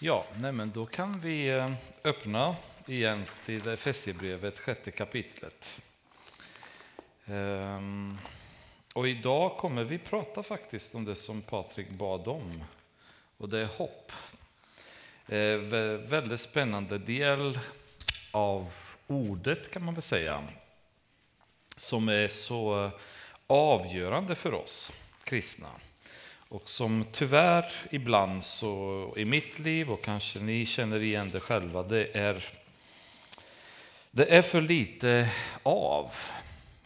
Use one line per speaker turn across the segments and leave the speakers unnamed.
Ja, nej men då kan vi eh, öppna igen till Efesierbrevet, sjätte kapitlet. Ehm, och idag kommer vi prata faktiskt om det som Patrik bad om, och det är hopp. Ehm, väldigt spännande del av ordet kan man väl säga, som är så eh, avgörande för oss kristna. Och som tyvärr ibland så i mitt liv, och kanske ni känner igen det själva, det är, det är för lite av,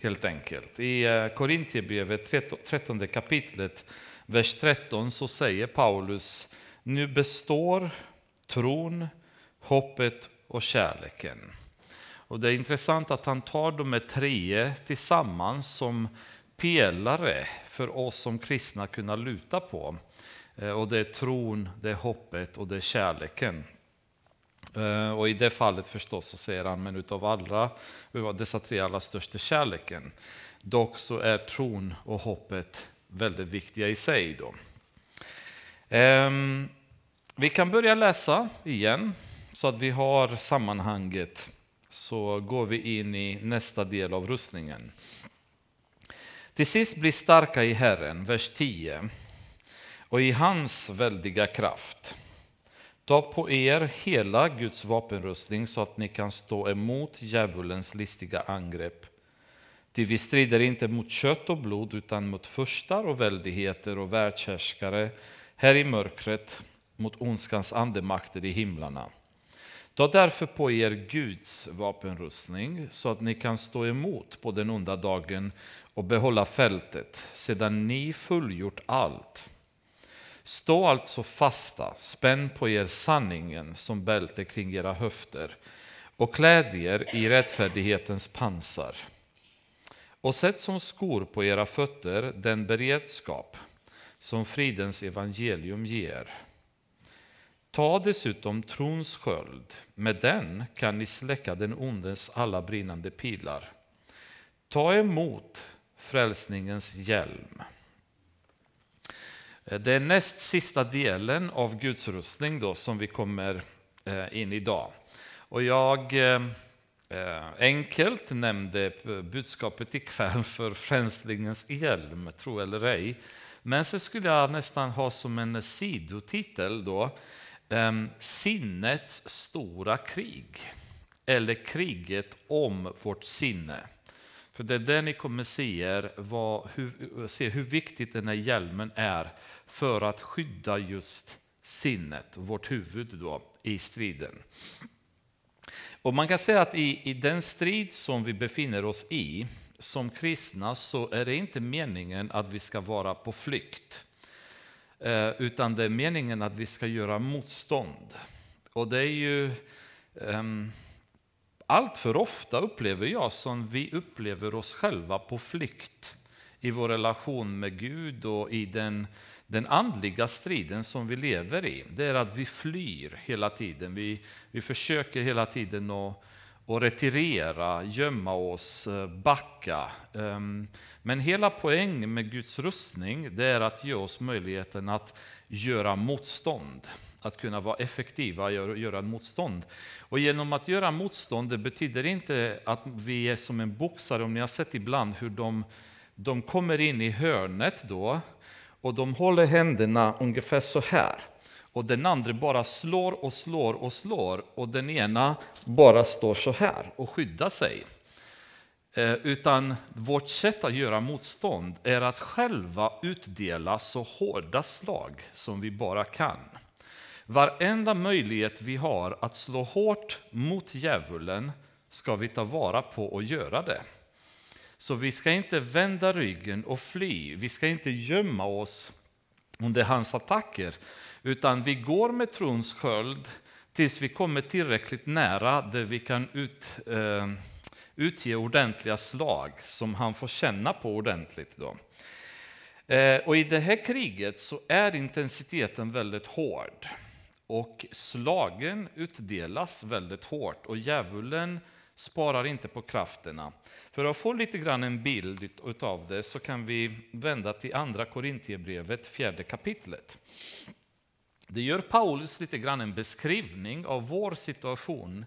helt enkelt. I eh, Korintierbrevet 13 kapitlet, vers 13, så säger Paulus, nu består tron, hoppet och kärleken. Och det är intressant att han tar de här tre tillsammans som pelare för oss som kristna kunna luta på. Eh, och det är tron, det är hoppet och det är kärleken. Eh, och i det fallet förstås så säger han, men utav alla, dessa tre allra största kärleken. Dock så är tron och hoppet väldigt viktiga i sig. Då. Ehm, vi kan börja läsa igen så att vi har sammanhanget. Så går vi in i nästa del av rustningen. Till sist bli starka i Herren, vers 10, och i hans väldiga kraft. Ta på er hela Guds vapenrustning så att ni kan stå emot djävulens listiga angrepp. Ty vi strider inte mot kött och blod utan mot förstar och väldigheter och världshärskare här i mörkret, mot ondskans andemakter i himlarna. Ta därför på er Guds vapenrustning så att ni kan stå emot på den onda dagen och behålla fältet sedan ni fullgjort allt. Stå alltså fasta, spänn på er sanningen som bälte kring era höfter och kläd er i rättfärdighetens pansar. Och sätt som skor på era fötter den beredskap som fridens evangelium ger. Ta dessutom trons sköld, med den kan ni släcka den ondes alla brinnande pilar. Ta emot frälsningens hjälm. Eh, det är näst sista delen av Guds rustning då, som vi kommer eh, in idag. Och jag eh, enkelt nämnde budskapet ikväll för frälsningens hjälm, tro eller ej. Men så skulle jag nästan ha som en sidotitel då, ehm, sinnets stora krig. Eller kriget om vårt sinne. För det är där ni kommer se, vad, hur, se hur viktigt den här hjälmen är för att skydda just sinnet, vårt huvud då, i striden. Och man kan säga att i, i den strid som vi befinner oss i, som kristna, så är det inte meningen att vi ska vara på flykt. Eh, utan det är meningen att vi ska göra motstånd. Och det är ju... Um, allt för ofta upplever jag som vi upplever oss själva på flykt i vår relation med Gud och i den, den andliga striden som vi lever i. Det är att vi flyr hela tiden. Vi, vi försöker hela tiden att, att retirera, gömma oss, eh, backa. Ehm, men hela poängen med Guds rustning det är att ge oss möjligheten att göra motstånd att kunna vara effektiva och göra motstånd. Och genom att göra motstånd, det betyder inte att vi är som en boxare, om ni har sett ibland hur de, de kommer in i hörnet då, och de håller händerna ungefär så här. Och den andra bara slår och slår och slår, och den ena bara står så här och skyddar sig. Eh, utan vårt sätt att göra motstånd är att själva utdela så hårda slag som vi bara kan. Varenda möjlighet vi har att slå hårt mot djävulen ska vi ta vara på och göra det. Så vi ska inte vända ryggen och fly. Vi ska inte gömma oss under hans attacker, utan vi går med trons sköld tills vi kommer tillräckligt nära där vi kan ut, eh, utge ordentliga slag som han får känna på ordentligt. Då. Eh, och I det här kriget så är intensiteten väldigt hård. Och slagen utdelas väldigt hårt och djävulen sparar inte på krafterna. För att få lite grann en bild av det så kan vi vända till andra Korintierbrevet, fjärde kapitlet. Det gör Paulus lite grann en beskrivning av vår situation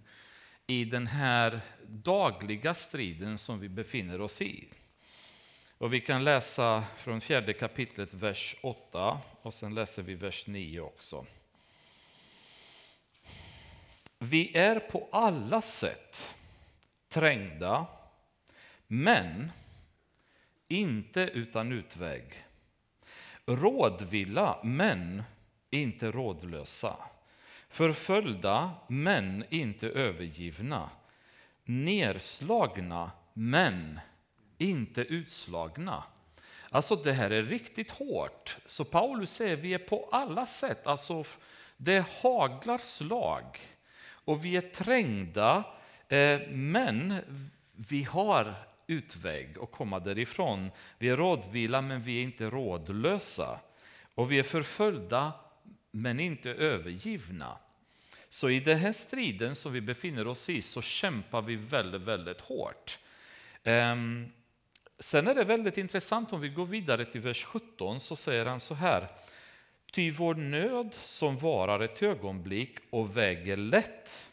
i den här dagliga striden som vi befinner oss i. Och vi kan läsa från fjärde kapitlet, vers 8, och sen läser vi vers 9 också. Vi är på alla sätt trängda, men inte utan utväg. Rådvilla, men inte rådlösa. Förföljda, men inte övergivna. Nerslagna, men inte utslagna. Alltså det här är riktigt hårt. Så Paulus säger vi är på alla sätt, alltså det haglar slag och vi är trängda, eh, men vi har utväg att komma därifrån. Vi är rådvila, men vi är inte rådlösa. Och vi är förföljda, men inte övergivna. Så i den här striden som vi befinner oss i så kämpar vi väldigt, väldigt hårt. Ehm, sen är det väldigt intressant om vi går vidare till vers 17 så säger han så här. Ty vår nöd som varar ett ögonblick och väger lätt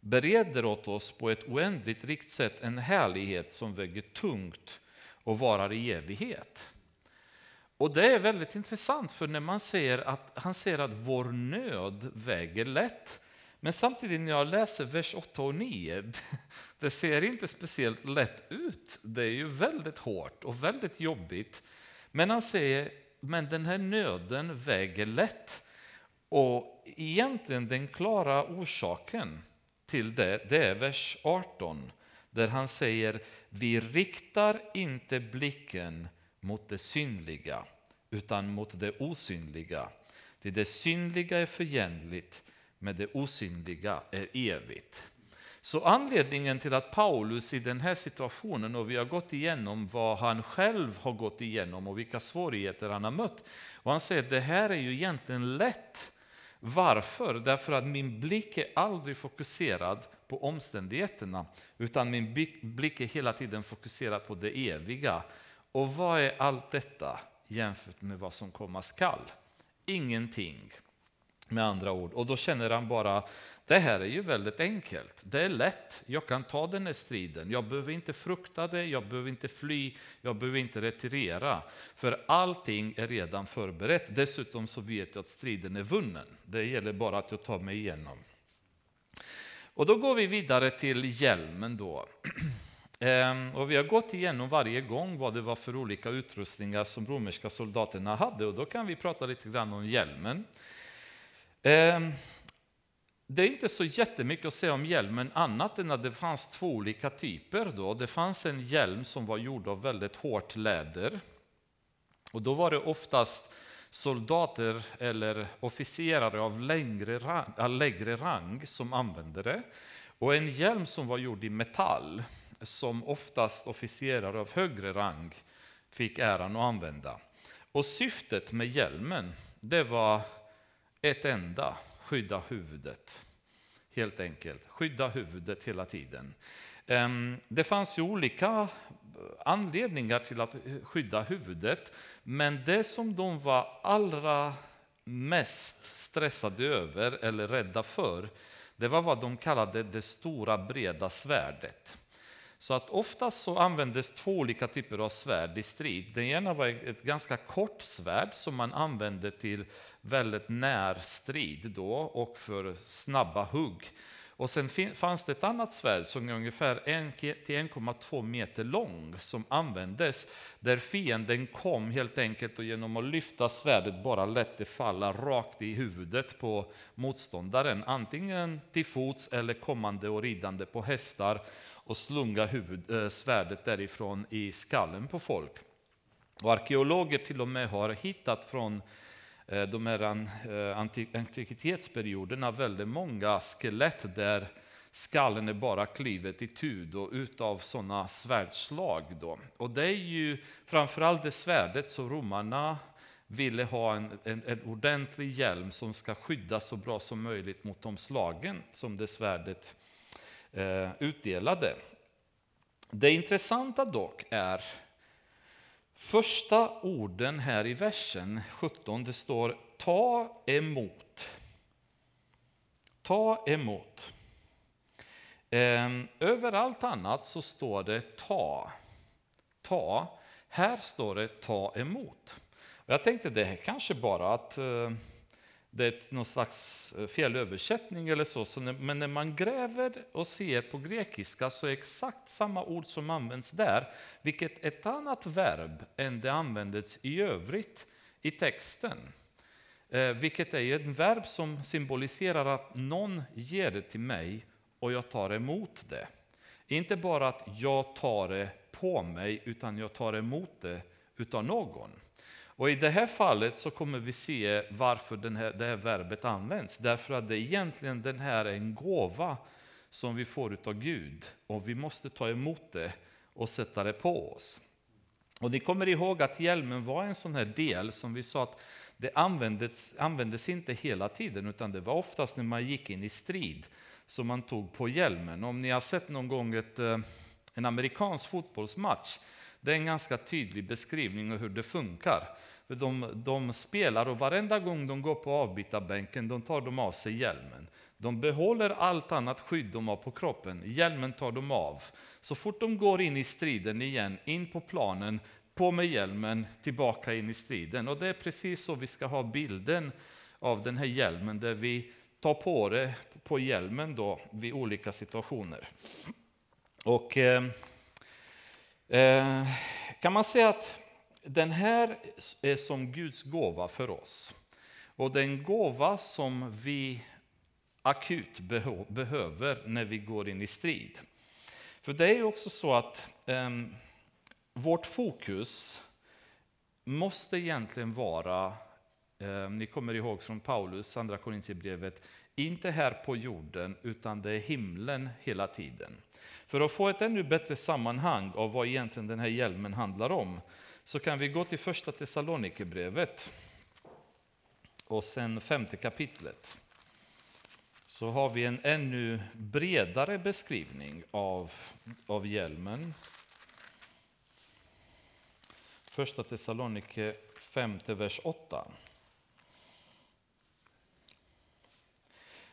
bereder åt oss på ett oändligt rikt sätt en härlighet som väger tungt och varar i evighet. Och det är väldigt intressant för när man säger att han säger att vår nöd väger lätt. Men samtidigt när jag läser vers 8 och 9, det ser inte speciellt lätt ut. Det är ju väldigt hårt och väldigt jobbigt. Men han säger, men den här nöden väger lätt. Och egentligen den klara orsaken till det, det är vers 18. Där han säger, vi riktar inte blicken mot det synliga, utan mot det osynliga. Det, det synliga är förgängligt, men det osynliga är evigt. Så anledningen till att Paulus i den här situationen, och vi har gått igenom vad han själv har gått igenom och vilka svårigheter han har mött. Och han säger att det här är ju egentligen lätt. Varför? Därför att min blick är aldrig fokuserad på omständigheterna, utan min blick är hela tiden fokuserad på det eviga. Och vad är allt detta jämfört med vad som komma skall? Ingenting. Med andra ord. Och då känner han bara, det här är ju väldigt enkelt. Det är lätt, jag kan ta den här striden. Jag behöver inte frukta det, jag behöver inte fly, jag behöver inte retirera. För allting är redan förberett. Dessutom så vet jag att striden är vunnen. Det gäller bara att jag tar mig igenom. Och då går vi vidare till hjälmen då. Ehm, och vi har gått igenom varje gång vad det var för olika utrustningar som romerska soldaterna hade och då kan vi prata lite grann om hjälmen. Ehm, det är inte så jättemycket att säga om hjälmen annat än att det fanns två olika typer. Då. Det fanns en hjälm som var gjord av väldigt hårt läder. Och då var det oftast soldater eller officerare av längre rang, lägre rang som använde det. Och en hjälm som var gjord i metall som oftast officerare av högre rang fick äran att använda. Och syftet med hjälmen det var ett enda, skydda huvudet. Helt enkelt, skydda huvudet hela tiden. Ehm, det fanns ju olika eh, anledningar till att eh, skydda huvudet, men det som de var allra mest stressade över eller rädda för, det var vad de kallade det stora breda svärdet. Så att oftast så användes två olika typer av svärd i strid. Den ena var ett ganska kort svärd som man använde till väldigt närstrid då och för snabba hugg. Och sen fanns det ett annat svärd som är ungefär 1-1,2 meter lång som användes där fienden kom helt enkelt och genom att lyfta svärdet bara lät det falla rakt i huvudet på motståndaren. Antingen till fots eller kommande och ridande på hästar och slunga huvud, eh, svärdet därifrån i skallen på folk. Och arkeologer till och med har hittat från eh, de här äh, antikvitetsperioderna väldigt många skelett där skallen är bara klivet i tud och utav sådana svärdslag. Då. Och det är ju framförallt det svärdet som romarna ville ha en, en, en, ordentlig hjälm som ska skydda så bra som möjligt mot de slagen som det svärdet Eh, utdelade. Det intressanta dock är första orden här i versen 17. Det står ta emot. Ta emot. Eh, överallt annat så står det ta. Ta. Här står det ta emot. Jag tänkte det här kanske bara att eh, det är någon slags eh, felöversättning eller så, så när, men när man gräver och ser på grekiska så är exakt samma ord som används där, vilket är ett annat verb än det användes i övrigt i texten. Eh, vilket är ett verb som symboliserar att någon ger det till mig och jag tar emot det. Inte bara att jag tar det på mig, utan jag tar emot det utav någon. Och I det här fallet så kommer vi se varför den här, det här verbet används. Därför att det egentligen den här är en gåva som vi får av Gud och vi måste ta emot det och sätta det på oss. Och ni kommer ihåg att hjälmen var en sån här del som vi sa att det användes, användes inte hela tiden utan det var oftast när man gick in i strid som man tog på hjälmen. Om ni har sett någon gång ett, eh, en amerikansk fotbollsmatch, det är en ganska tydlig beskrivning av hur det funkar. För de, de spelar och varenda gång de går på avbytarbänken de tar de av sig hjälmen. De behåller allt annat skydd de har på kroppen, hjälmen tar de av. Så fort de går in i striden igen, in på planen, på med hjälmen, tillbaka in i striden. Och det är precis så vi ska ha bilden av den här hjälmen, där vi tar på det på hjälmen då vid olika situationer. Och eh, eh, Eh, kan man säga att den här är som Guds gåva för oss. Och den gåva som vi akut behöver när vi går in i strid. För det är också så att eh, vårt fokus måste egentligen vara, eh, ni kommer ihåg från Paulus, andra Korintierbrevet, inte här på jorden, utan det är himlen hela tiden. För att få ett ännu bättre sammanhang av vad egentligen den här hjälmen handlar om, så kan vi gå till första Thessalonikerbrevet och sen femte kapitlet. Så har vi en ännu bredare beskrivning av, av hjälmen. Första Thessalonike 5, vers 8.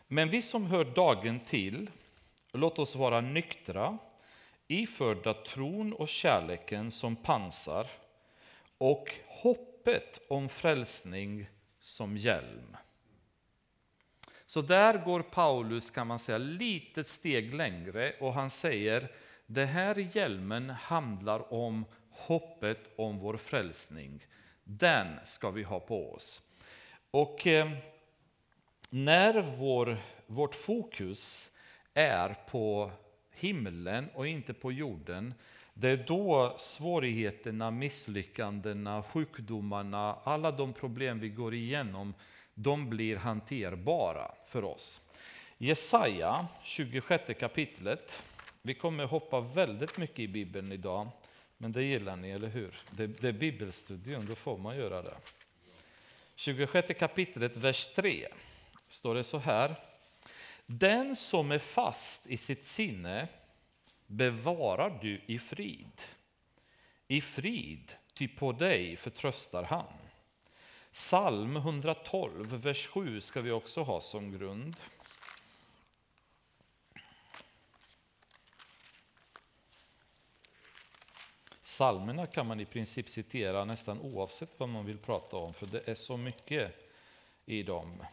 Men vi som hör dagen till, låt oss vara nyktra, iförda tron och kärleken som pansar och hoppet om frälsning som hjälm. Så där går Paulus kan man säga lite steg längre och han säger det här hjälmen handlar om hoppet om vår frälsning. Den ska vi ha på oss. Och eh, när vår, vårt fokus är på himlen och inte på jorden, det är då svårigheterna, misslyckandena, sjukdomarna, alla de problem vi går igenom, de blir hanterbara för oss. Jesaja, 26 kapitlet. Vi kommer hoppa väldigt mycket i Bibeln idag, men det gillar ni, eller hur? Det, det är bibelstudion, då får man göra det. 26 kapitlet, vers 3, står det så här. Den som är fast i sitt sinne bevarar du i frid. I frid, ty på dig förtröstar han. Psalm 112, vers 7 ska vi också ha som grund. Psalmerna kan man i princip citera nästan oavsett vad man vill prata om, för det är så mycket i dem.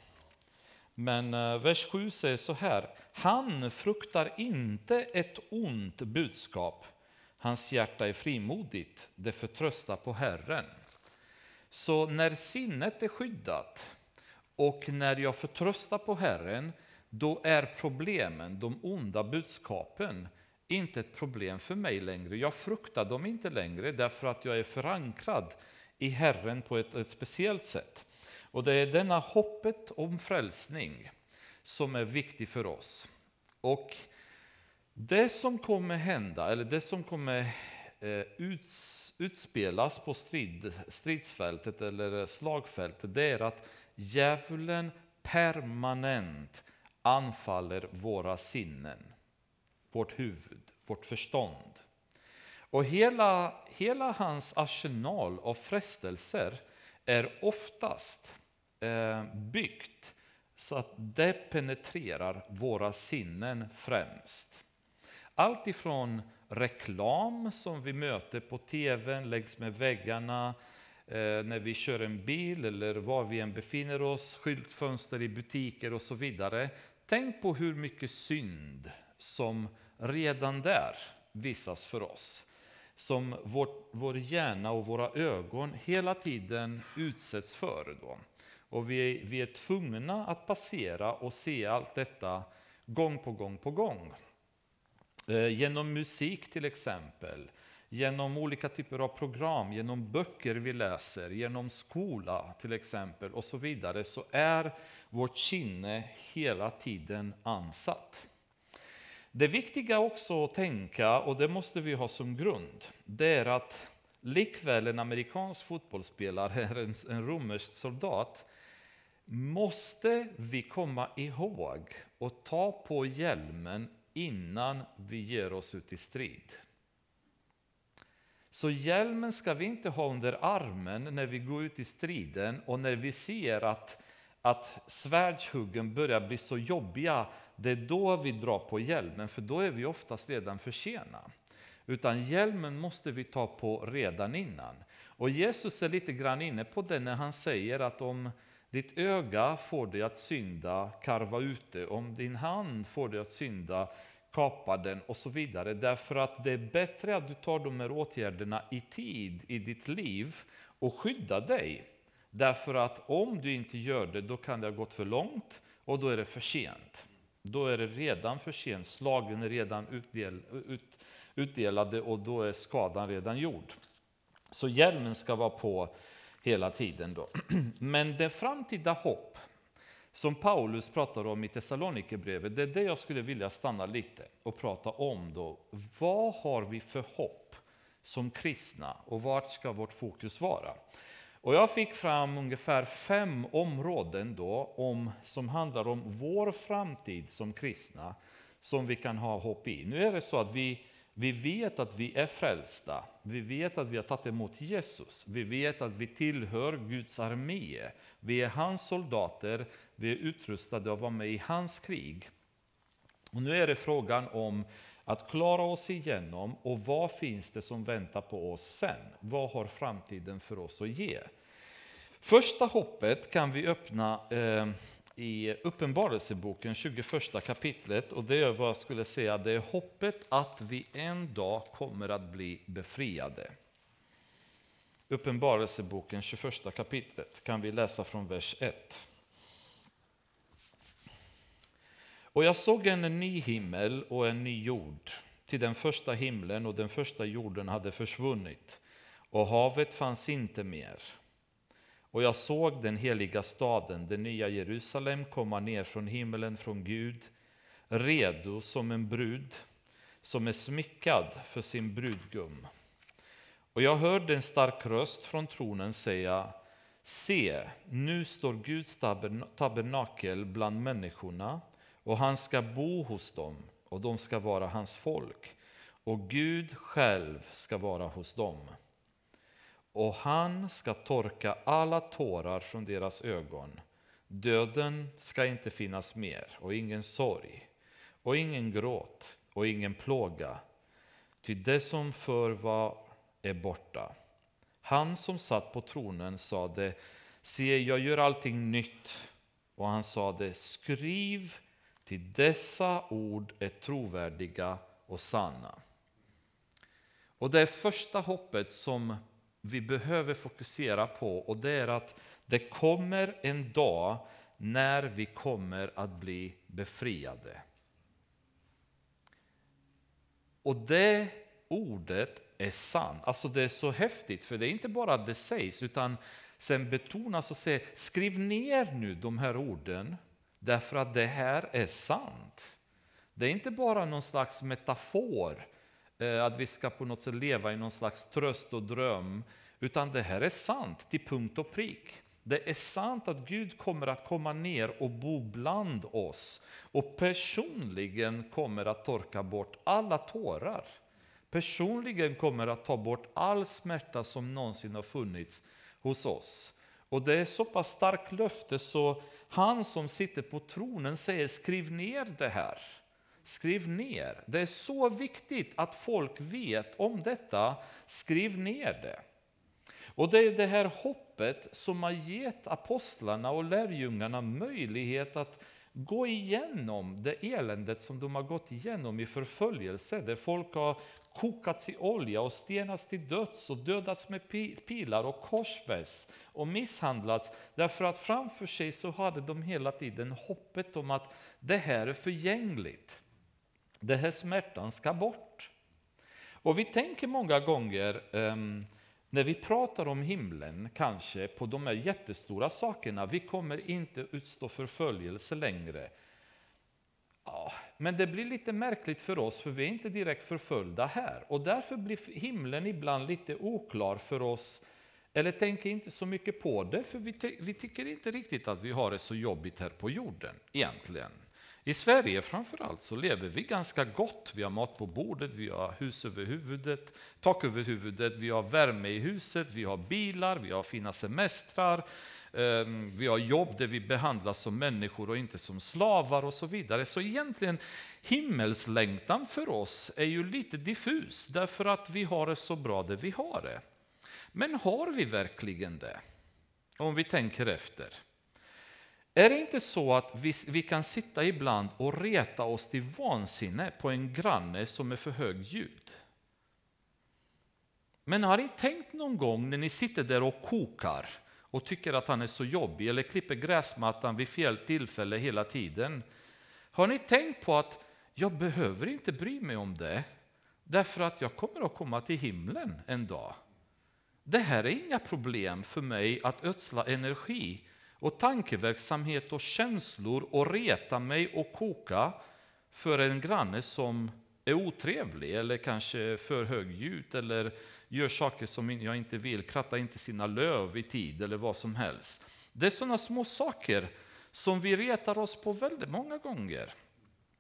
Men eh, vers 7 säger så här. Han fruktar inte ett ont budskap. Hans hjärta är frimodigt, det förtröstar på Herren. Så när sinnet är skyddat och när jag förtröstar på Herren, då är problemen, de onda budskapen, inte ett problem för mig längre. Jag fruktar dem inte längre därför att jag är förankrad i Herren på ett, ett speciellt sätt. Och det är denna hoppet om frälsning som är viktig för oss. Och det som kommer hända, eller det som kommer eh, utspelas på strid, stridsfältet eller slagfältet, det är att djävulen permanent anfaller våra sinnen, vårt huvud, vårt förstånd. Och hela, hela hans arsenal av frestelser är oftast Eh, byggt så att det penetrerar våra sinnen främst. Allt ifrån reklam som vi möter på tv, längs med väggarna, eh, när vi kör en bil eller var vi än befinner oss, skyltfönster i butiker och så vidare. Tänk på hur mycket synd som redan där visas för oss. Som vår, vår hjärna och våra ögon hela tiden utsätts för. Då. Och vi, vi är tvungna att passera och se allt detta gång på gång på gång. Eh, genom musik till exempel, genom olika typer av program, genom böcker vi läser, genom skola till exempel och så vidare, så är vårt kinne hela tiden ansatt. Det viktiga också att tänka, och det måste vi ha som grund, det är att likväl en amerikansk fotbollsspelare är en, en romersk soldat, måste vi komma ihåg och ta på hjälmen innan vi ger oss ut i strid. Så hjälmen ska vi inte ha under armen när vi går ut i striden och när vi ser att, att svärdshuggen börjar bli så jobbiga, det är då vi drar på hjälmen, för då är vi oftast redan för sena. Utan hjälmen måste vi ta på redan innan. Och Jesus är lite grann inne på det när han säger att om ditt öga får dig att synda, karva ut det. Om din hand får dig att synda, kapa den och så vidare. Därför att det är bättre att du tar de här åtgärderna i tid i ditt liv och skyddar dig. Därför att om du inte gör det, då kan det ha gått för långt och då är det för sent. Då är det redan för sent, slagen är redan utdel, ut, utdelade och då är skadan redan gjord. Så hjälmen ska vara på hela tiden. Då. Men det framtida hopp som Paulus pratar om i Thessalonikerbrevet, det är det jag skulle vilja stanna lite och prata om. då. Vad har vi för hopp som kristna och vart ska vårt fokus vara? Och jag fick fram ungefär fem områden då om, som handlar om vår framtid som kristna som vi kan ha hopp i. Nu är det så att vi vi vet att vi är frälsta. Vi vet att vi har tagit emot Jesus. Vi vet att vi tillhör Guds armé. Vi är hans soldater. Vi är utrustade att vara med i hans krig. Och nu är det frågan om att klara oss igenom och vad finns det som väntar på oss sen? Vad har framtiden för oss att ge? Första hoppet kan vi öppna eh, i Uppenbarelseboken 21 kapitlet och det är vad jag skulle säga, det är hoppet att vi en dag kommer att bli befriade. Uppenbarelseboken 21 kapitlet kan vi läsa från vers 1. Och jag såg en ny himmel och en ny jord, till den första himlen och den första jorden hade försvunnit, och havet fanns inte mer. Och jag såg den heliga staden, det nya Jerusalem, komma ner från himmelen från Gud, redo som en brud som är smyckad för sin brudgum. Och jag hörde en stark röst från tronen säga Se, nu står Guds tabernakel bland människorna och han ska bo hos dem och de ska vara hans folk och Gud själv ska vara hos dem och han ska torka alla tårar från deras ögon. Döden ska inte finnas mer och ingen sorg och ingen gråt och ingen plåga. Ty det som förr var är borta. Han som satt på tronen sade, se jag gör allting nytt. Och han sade, skriv till dessa ord är trovärdiga och sanna. Och det är första hoppet som vi behöver fokusera på och det är att det kommer en dag när vi kommer att bli befriade. Och det ordet är sant. Alltså det är så häftigt, för det är inte bara att det sägs, utan sen betonas och säger skriv ner nu de här orden, därför att det här är sant. Det är inte bara någon slags metafor Eh, Eh, att vi ska på något sätt leva i någon slags tröst och dröm, utan det här är sant till punkt och prick. Det är sant att Gud kommer att komma ner och bo bland oss och personligen kommer att torka bort alla tårar. Personligen kommer att ta bort all smärta som någonsin har funnits hos oss. Och det är så pass starkt löfte så han som sitter på tronen säger skriv ner det här. Skriv ner. Det är så viktigt att folk vet om detta. Skriv ner det. Och det är det här hoppet som har gett apostlarna och lärjungarna möjlighet att gå igenom det eländet som de har gått igenom i förföljelse, där folk har kokats i olja och stenats till döds och dödats med pilar och korsfästs och misshandlats. Därför att framför sig så hade de hela tiden hoppet om att det här är förgängligt. Den här smärtan ska bort. Och vi tänker många gånger ehm, när vi pratar om himlen, kanske på de här jättestora sakerna, vi kommer inte utstå förföljelse längre. Ja, men det blir lite märkligt för oss, för vi är inte direkt förföljda här. Och därför blir himlen ibland lite oklar för oss, eller tänker inte så mycket på det, för vi, vi tycker inte riktigt att vi har det så jobbigt här på jorden, egentligen. I Sverige framförallt så lever vi ganska gott. Vi har mat på bordet, vi har hus över huvudet, tak över huvudet, vi har värme i huset, vi har bilar, vi har fina semestrar, ehm, vi har jobb där vi behandlas som människor och inte som slavar och så vidare. Så egentligen himmelslängtan för oss är ju lite diffus därför att vi har det så bra där vi har det. Men har vi verkligen det? Om vi tänker efter. Är det inte så att vi, vi kan sitta ibland och reta oss till vansinne på en granne som är för hög ljud? Men har ni tänkt någon gång när ni sitter där och kokar och tycker att han är så jobbig eller klipper gräsmattan vid fel tillfälle hela tiden? Har ni tänkt på att jag behöver inte bry mig om det därför att jag kommer att komma till himlen en dag? Det här är inga problem för mig att ödsla energi och tankeverksamhet och känslor och reta mig och koka för en granne som är otrevlig eller kanske för högljudd eller gör saker som jag inte vill, krattar inte sina löv i tid eller vad som helst. Det är sådana små saker som vi retar oss på väldigt många gånger.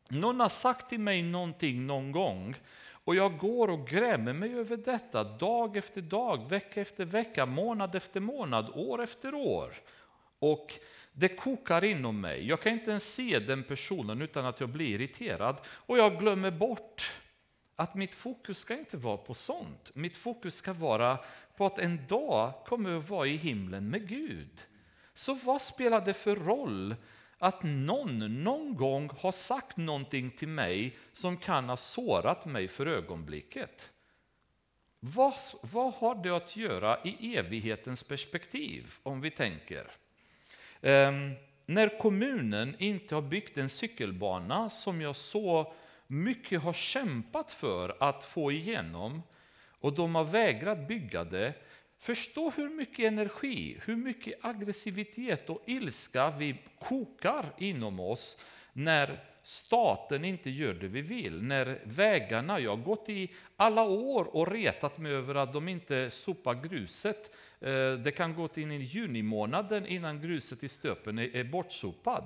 Någon har sagt till mig någonting någon gång och jag går och grämer mig över detta dag efter dag, vecka efter vecka, månad efter månad, år efter år. Och det kokar inom mig. Jag kan inte ens se den personen utan att jag blir irriterad. Och jag glömmer bort att mitt fokus ska inte vara på sånt. Mitt fokus ska vara på att en dag kommer jag vara i himlen med Gud. Så vad spelar det för roll att någon någon gång har sagt någonting till mig som kan ha sårat mig för ögonblicket? Vad, vad har det att göra i evighetens perspektiv, om vi tänker? Ehm, när kommunen inte har byggt en cykelbana som jag så mycket har kämpat för att få igenom och de har vägrat bygga det, förstå hur mycket energi, hur mycket aggressivitet och ilska vi kokar inom oss när staten inte gör det vi vill. När vägarna, jag har gått i alla år och retat mig över att de inte sopar gruset. Eh, det kan gå till in i juni månaden innan gruset i stöpen är bortsopad.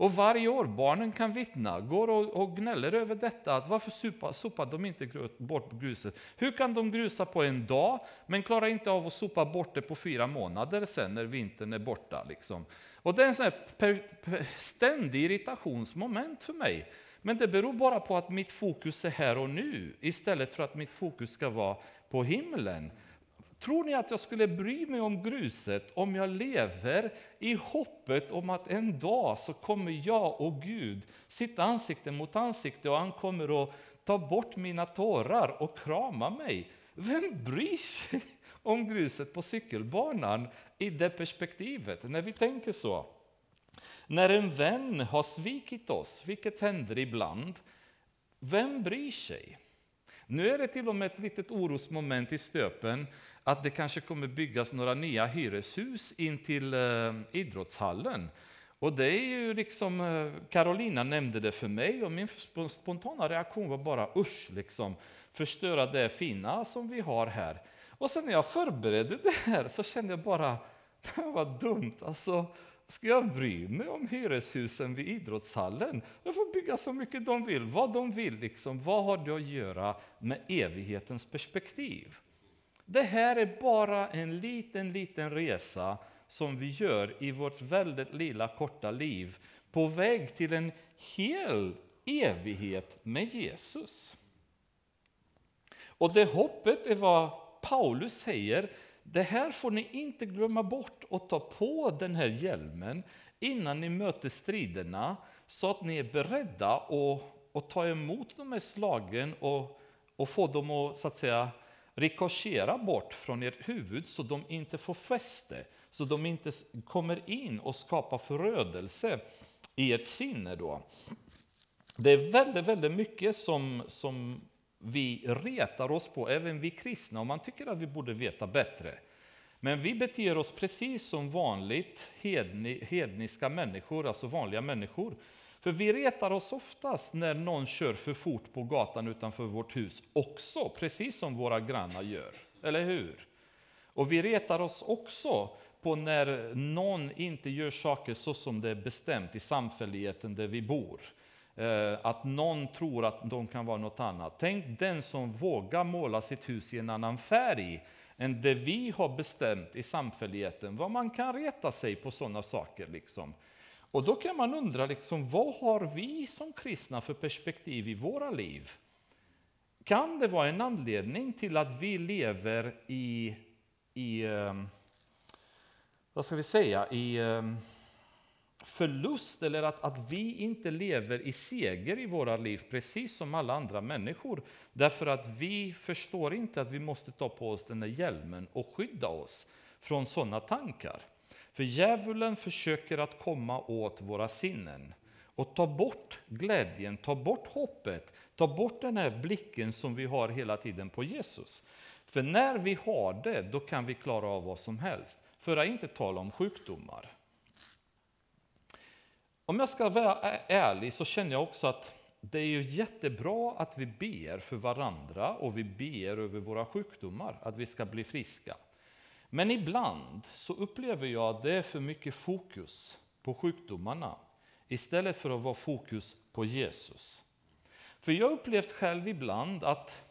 Och varje år, barnen kan vittna, går och, gnäller över detta, att varför sopar, sopar de inte bort gruset? Hur kan de grusa på en dag, men klarar inte av att sopa bort det på fyra månader sen när vintern är borta? Liksom. Och det är en sån per, per, ständig irritationsmoment för mig. Men det beror bara på att mitt fokus är här och nu, istället för att mitt fokus ska vara på himlen. Tror ni att jag skulle bry mig om gruset om jag lever i hoppet om att en dag så kommer jag och Gud sitta ansikte mot ansikte och han kommer att ta bort mina tårar och krama mig? Vem bryr sig om gruset på cykelbanan i det perspektivet, när vi tänker så? När en vän har svikit oss, vilket händer ibland, vem bryr sig? Nu är det till och med ett litet orosmoment i stöpen att det kanske kommer byggas några nya hyreshus in till eh, idrottshallen. Och det är ju liksom, eh, Carolina nämnde det för mig och min spontana reaktion var bara usch, liksom, förstöra det fina som vi har här. Och sen när jag förberedde det här så kände jag bara, vad dumt, alltså Ska jag bry mig om hyreshusen vid idrottshallen? De får bygga så mycket de vill, vad de vill. Liksom. Vad har det att göra med evighetens perspektiv? Det här är bara en liten, liten resa som vi gör i vårt väldigt lilla korta liv på väg till en hel evighet med Jesus. Och det hoppet är vad Paulus säger, det här får ni inte glömma bort och ta på den här hjälmen innan ni möter striderna så att ni är beredda att, att ta emot de här slagen och, och få dem att, så att säga, rikoschera bort från ert huvud så de inte får fäste, så de inte kommer in och skapar förödelse i ert sinne. Då. Det är väldigt, väldigt mycket som, som vi retar oss på, även vi kristna, och man tycker att vi borde veta bättre. Men vi beter oss precis som vanligt hedni, hedniska människor, alltså vanliga människor. För vi retar oss oftast när någon kör för fort på gatan utanför vårt hus också, precis som våra grannar gör. Eller hur? Och vi retar oss också på när någon inte gör saker så som det är bestämt i samfälligheten där vi bor. Eh, att någon tror att de kan vara något annat. Tänk den som vågar måla sitt hus i en annan färg än det vi har bestämt i samfälligheten. Vad man kan reta sig på sådana saker. Liksom. Och då kan man undra, liksom, vad har vi som kristna för perspektiv i våra liv? Kan det vara en anledning till att vi lever i, i ehm, vad ska vi säga, i ehm, förlust eller att, att vi inte lever i seger i våra liv precis som alla andra människor. Därför att vi förstår inte att vi måste ta på oss den där hjälmen och skydda oss från sådana tankar. För djävulen försöker att komma åt våra sinnen och ta bort glädjen, ta bort hoppet, ta bort den här blicken som vi har hela tiden på Jesus. För när vi har det, då kan vi klara av vad som helst. För att inte tala om sjukdomar. Om jag ska vara ärlig så känner jag också att det är ju jättebra att vi ber för varandra och vi ber över våra sjukdomar, att vi ska bli friska. Men ibland så upplever jag att det är för mycket fokus på sjukdomarna istället för att vara fokus på Jesus. För jag har upplevt själv ibland att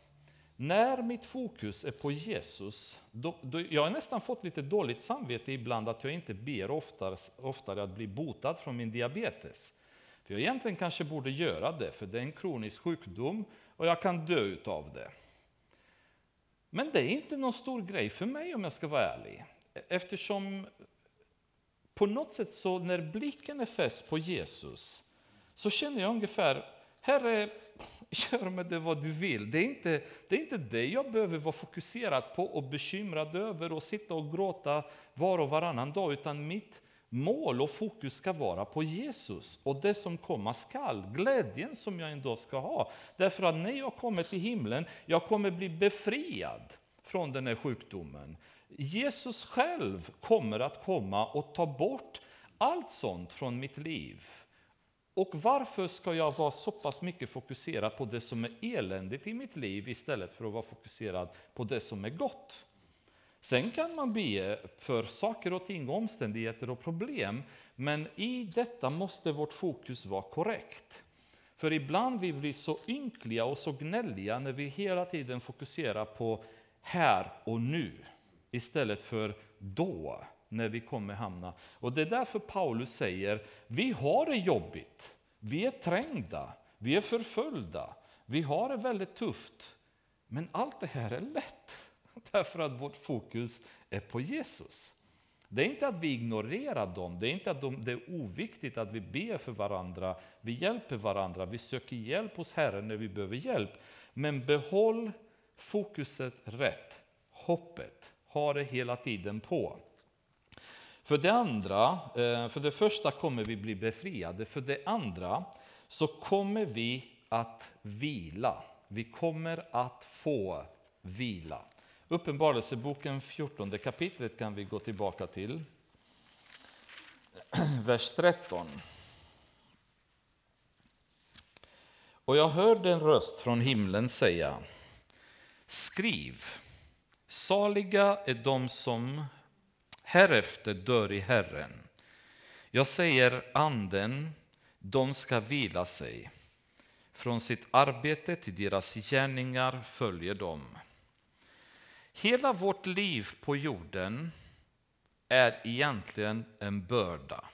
när mitt fokus är på Jesus, då, då, jag har nästan fått lite dåligt samvete ibland att jag inte ber oftare, oftare att bli botad från min diabetes. För jag egentligen kanske borde göra det, för det är en kronisk sjukdom och jag kan dö utav det. Men det är inte någon stor grej för mig om jag ska vara ärlig. Eftersom på något sätt så när blicken är fäst på Jesus så känner jag ungefär, Herre, gör med det vad du vill. Det är, inte, det är inte det jag behöver vara fokuserad på och bekymrad över och sitta och gråta var och varannan dag, utan mitt mål och fokus ska vara på Jesus och det som komma skall, glädjen som jag en dag ska ha. Därför att när jag kommer till himlen, jag kommer bli befriad från den här sjukdomen. Jesus själv kommer att komma och ta bort allt sånt från mitt liv. Och varför ska jag vara så pass mycket fokuserad på det som är eländigt i mitt liv istället för att vara fokuserad på det som är gott? Sen kan man be för saker och ting, omständigheter och problem, men i detta måste vårt fokus vara korrekt. För ibland vi blir så ynkliga och så gnälliga när vi hela tiden fokuserar på här och nu istället för då när vi kommer hamna. Och det är därför Paulus säger, vi har det jobbigt, vi är trängda, vi är förföljda, vi har det väldigt tufft. Men allt det här är lätt, därför att vårt fokus är på Jesus. Det är inte att vi ignorerar dem, det är inte att de, det är oviktigt att vi ber för varandra, vi hjälper varandra, vi söker hjälp hos Herren när vi behöver hjälp. Men behåll fokuset rätt, hoppet, ha det hela tiden på. För det andra, eh, för det första kommer vi bli befriade, för det andra så kommer vi att vila. Vi kommer att få vila. Uppenbarelseboken 14 kapitlet kan vi gå tillbaka till. Vers 13. Och jag hörde en röst från himlen säga Skriv, saliga är de som härefter dör i Herren. Jag säger anden, de ska vila sig. Från sitt arbete till deras gärningar följer de. Hela vårt liv på jorden är egentligen en börda.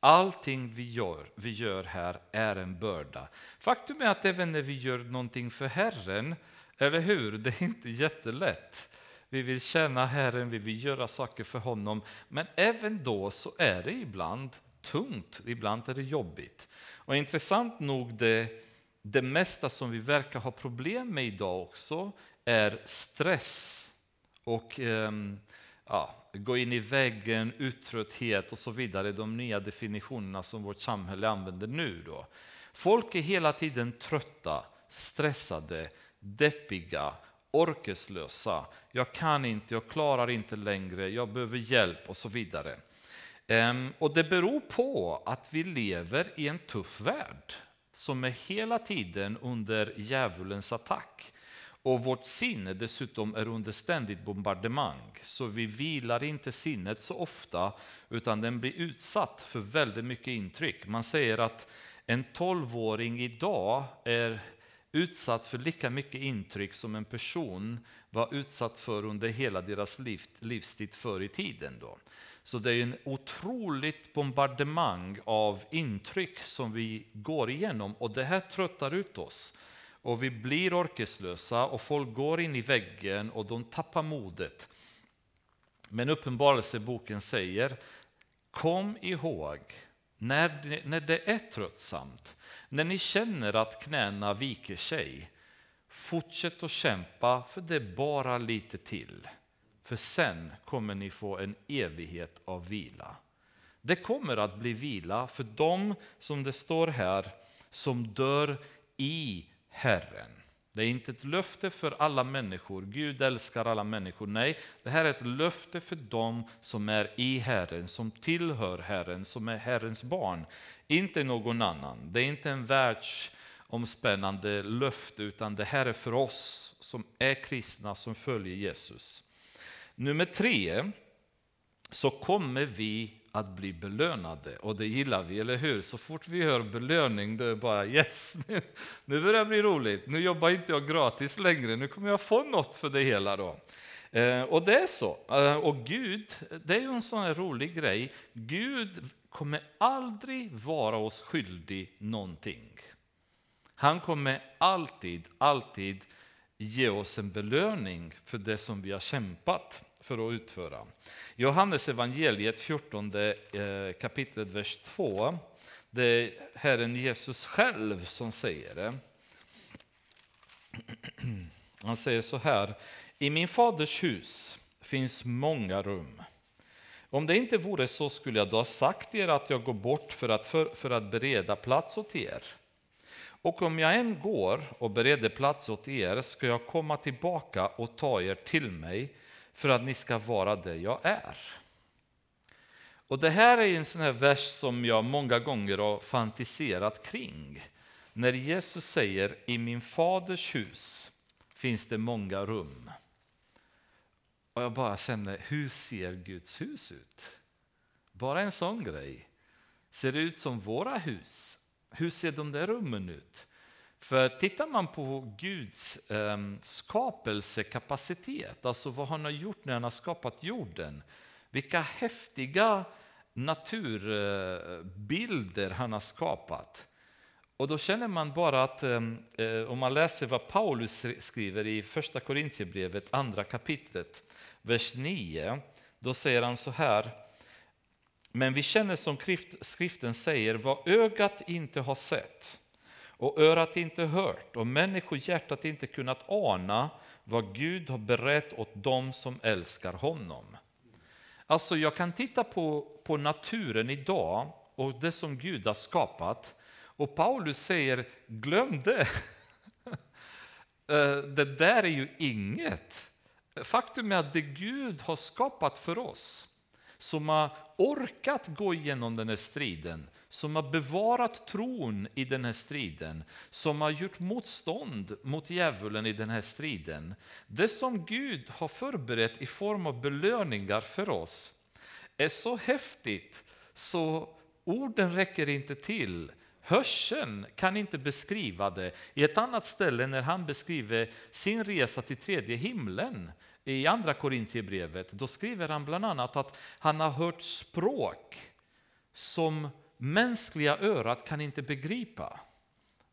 Allting vi gör, vi gör här är en börda. Faktum är att även när vi gör någonting för Herren, eller hur? Det är inte jättelätt. Vi vill känna Herren, vi vill göra saker för honom. Men även då så är det ibland tungt, ibland är det jobbigt. Och intressant nog, det, det mesta som vi verkar ha problem med idag också är stress och ehm, ja, gå in i väggen, uttrötthet och så vidare, de nya definitionerna som vårt samhälle använder nu. Då. Folk är hela tiden trötta, stressade, deppiga, orkeslösa. Jag kan inte, jag klarar inte längre, jag behöver hjälp och så vidare. Ehm, och det beror på att vi lever i en tuff värld som är hela tiden under djävulens attack. Och vårt sinne dessutom är under ständigt bombardemang. Så vi vilar inte sinnet så ofta, utan den blir utsatt för väldigt mycket intryck. Man säger att en tolvåring idag är utsatt för lika mycket intryck som en person var utsatt för under hela deras liv, livstid förr i tiden. Då. Så det är en otroligt bombardemang av intryck som vi går igenom och det här tröttar ut oss. Och vi blir orkeslösa och folk går in i väggen och de tappar modet. Men Uppenbarelseboken säger, kom ihåg när, när det är tröttsamt, när ni känner att knäna viker sig, fortsätt att kämpa för det är bara lite till. För sen kommer ni få en evighet av vila. Det kommer att bli vila för dem som det står här, som dör i Herren. Det är inte ett löfte för alla människor, Gud älskar alla människor. Nej, det här är ett löfte för dem som är i Herren, som tillhör Herren, som är Herrens barn. Inte någon annan. Det är inte en världsomspännande löfte, utan det här är för oss som är kristna, som följer Jesus. Nummer tre, så kommer vi att bli belönade. Och det gillar vi, eller hur? Så fort vi hör belöning, det är bara yes, nu, nu börjar det bli roligt. Nu jobbar inte jag gratis längre, nu kommer jag få något för det hela. då. Eh, och det är så. Eh, och Gud, det är ju en sån här rolig grej. Gud kommer aldrig vara oss skyldig någonting. Han kommer alltid, alltid ge oss en belöning för det som vi har kämpat för att utföra. Johannes evangeliet 14 eh, kapitlet, vers 2. Det är Herren Jesus själv som säger det. Han säger så här. I min faders hus finns många rum. Om det inte vore så skulle jag då ha sagt er att jag går bort för att, för, för att bereda plats åt er. Och om jag än går och bereder plats åt er ska jag komma tillbaka och ta er till mig för att ni ska vara det jag är. Och Det här är en sån här vers som jag många gånger har fantiserat kring. När Jesus säger i min faders hus finns det många rum. Och jag bara känner, hur ser Guds hus ut? Bara en sån grej. Ser det ut som våra hus? Hur ser de där rummen ut? För tittar man på Guds eh, skapelsekapacitet, alltså vad han har gjort när han har skapat jorden, vilka häftiga naturbilder eh, han har skapat. Och då känner man bara att ehm, eh, om man läser vad Paulus skriver i första Korintierbrevet, andra kapitlet, vers 9, då säger han så här. Men vi känner som skriften säger, vad ögat inte har sett, och örat inte hört och människohjärtat inte kunnat ana vad Gud har berett åt dem som älskar honom. Alltså jag kan titta på, på naturen idag och det som Gud har skapat och Paulus säger glöm det. Eh, det där är ju inget. Faktum är att det Gud har skapat för oss som har orkat gå igenom den här striden, som har bevarat tron i den här striden, som har gjort motstånd mot djävulen i den här striden. Det som Gud har förberett i form av belöningar för oss är så häftigt så orden räcker inte till Hörseln kan inte beskriva det. I ett annat ställe när han beskriver sin resa till tredje himlen i andra Korintierbrevet, då skriver han bland annat att han har hört språk som mänskliga örat kan inte begripa,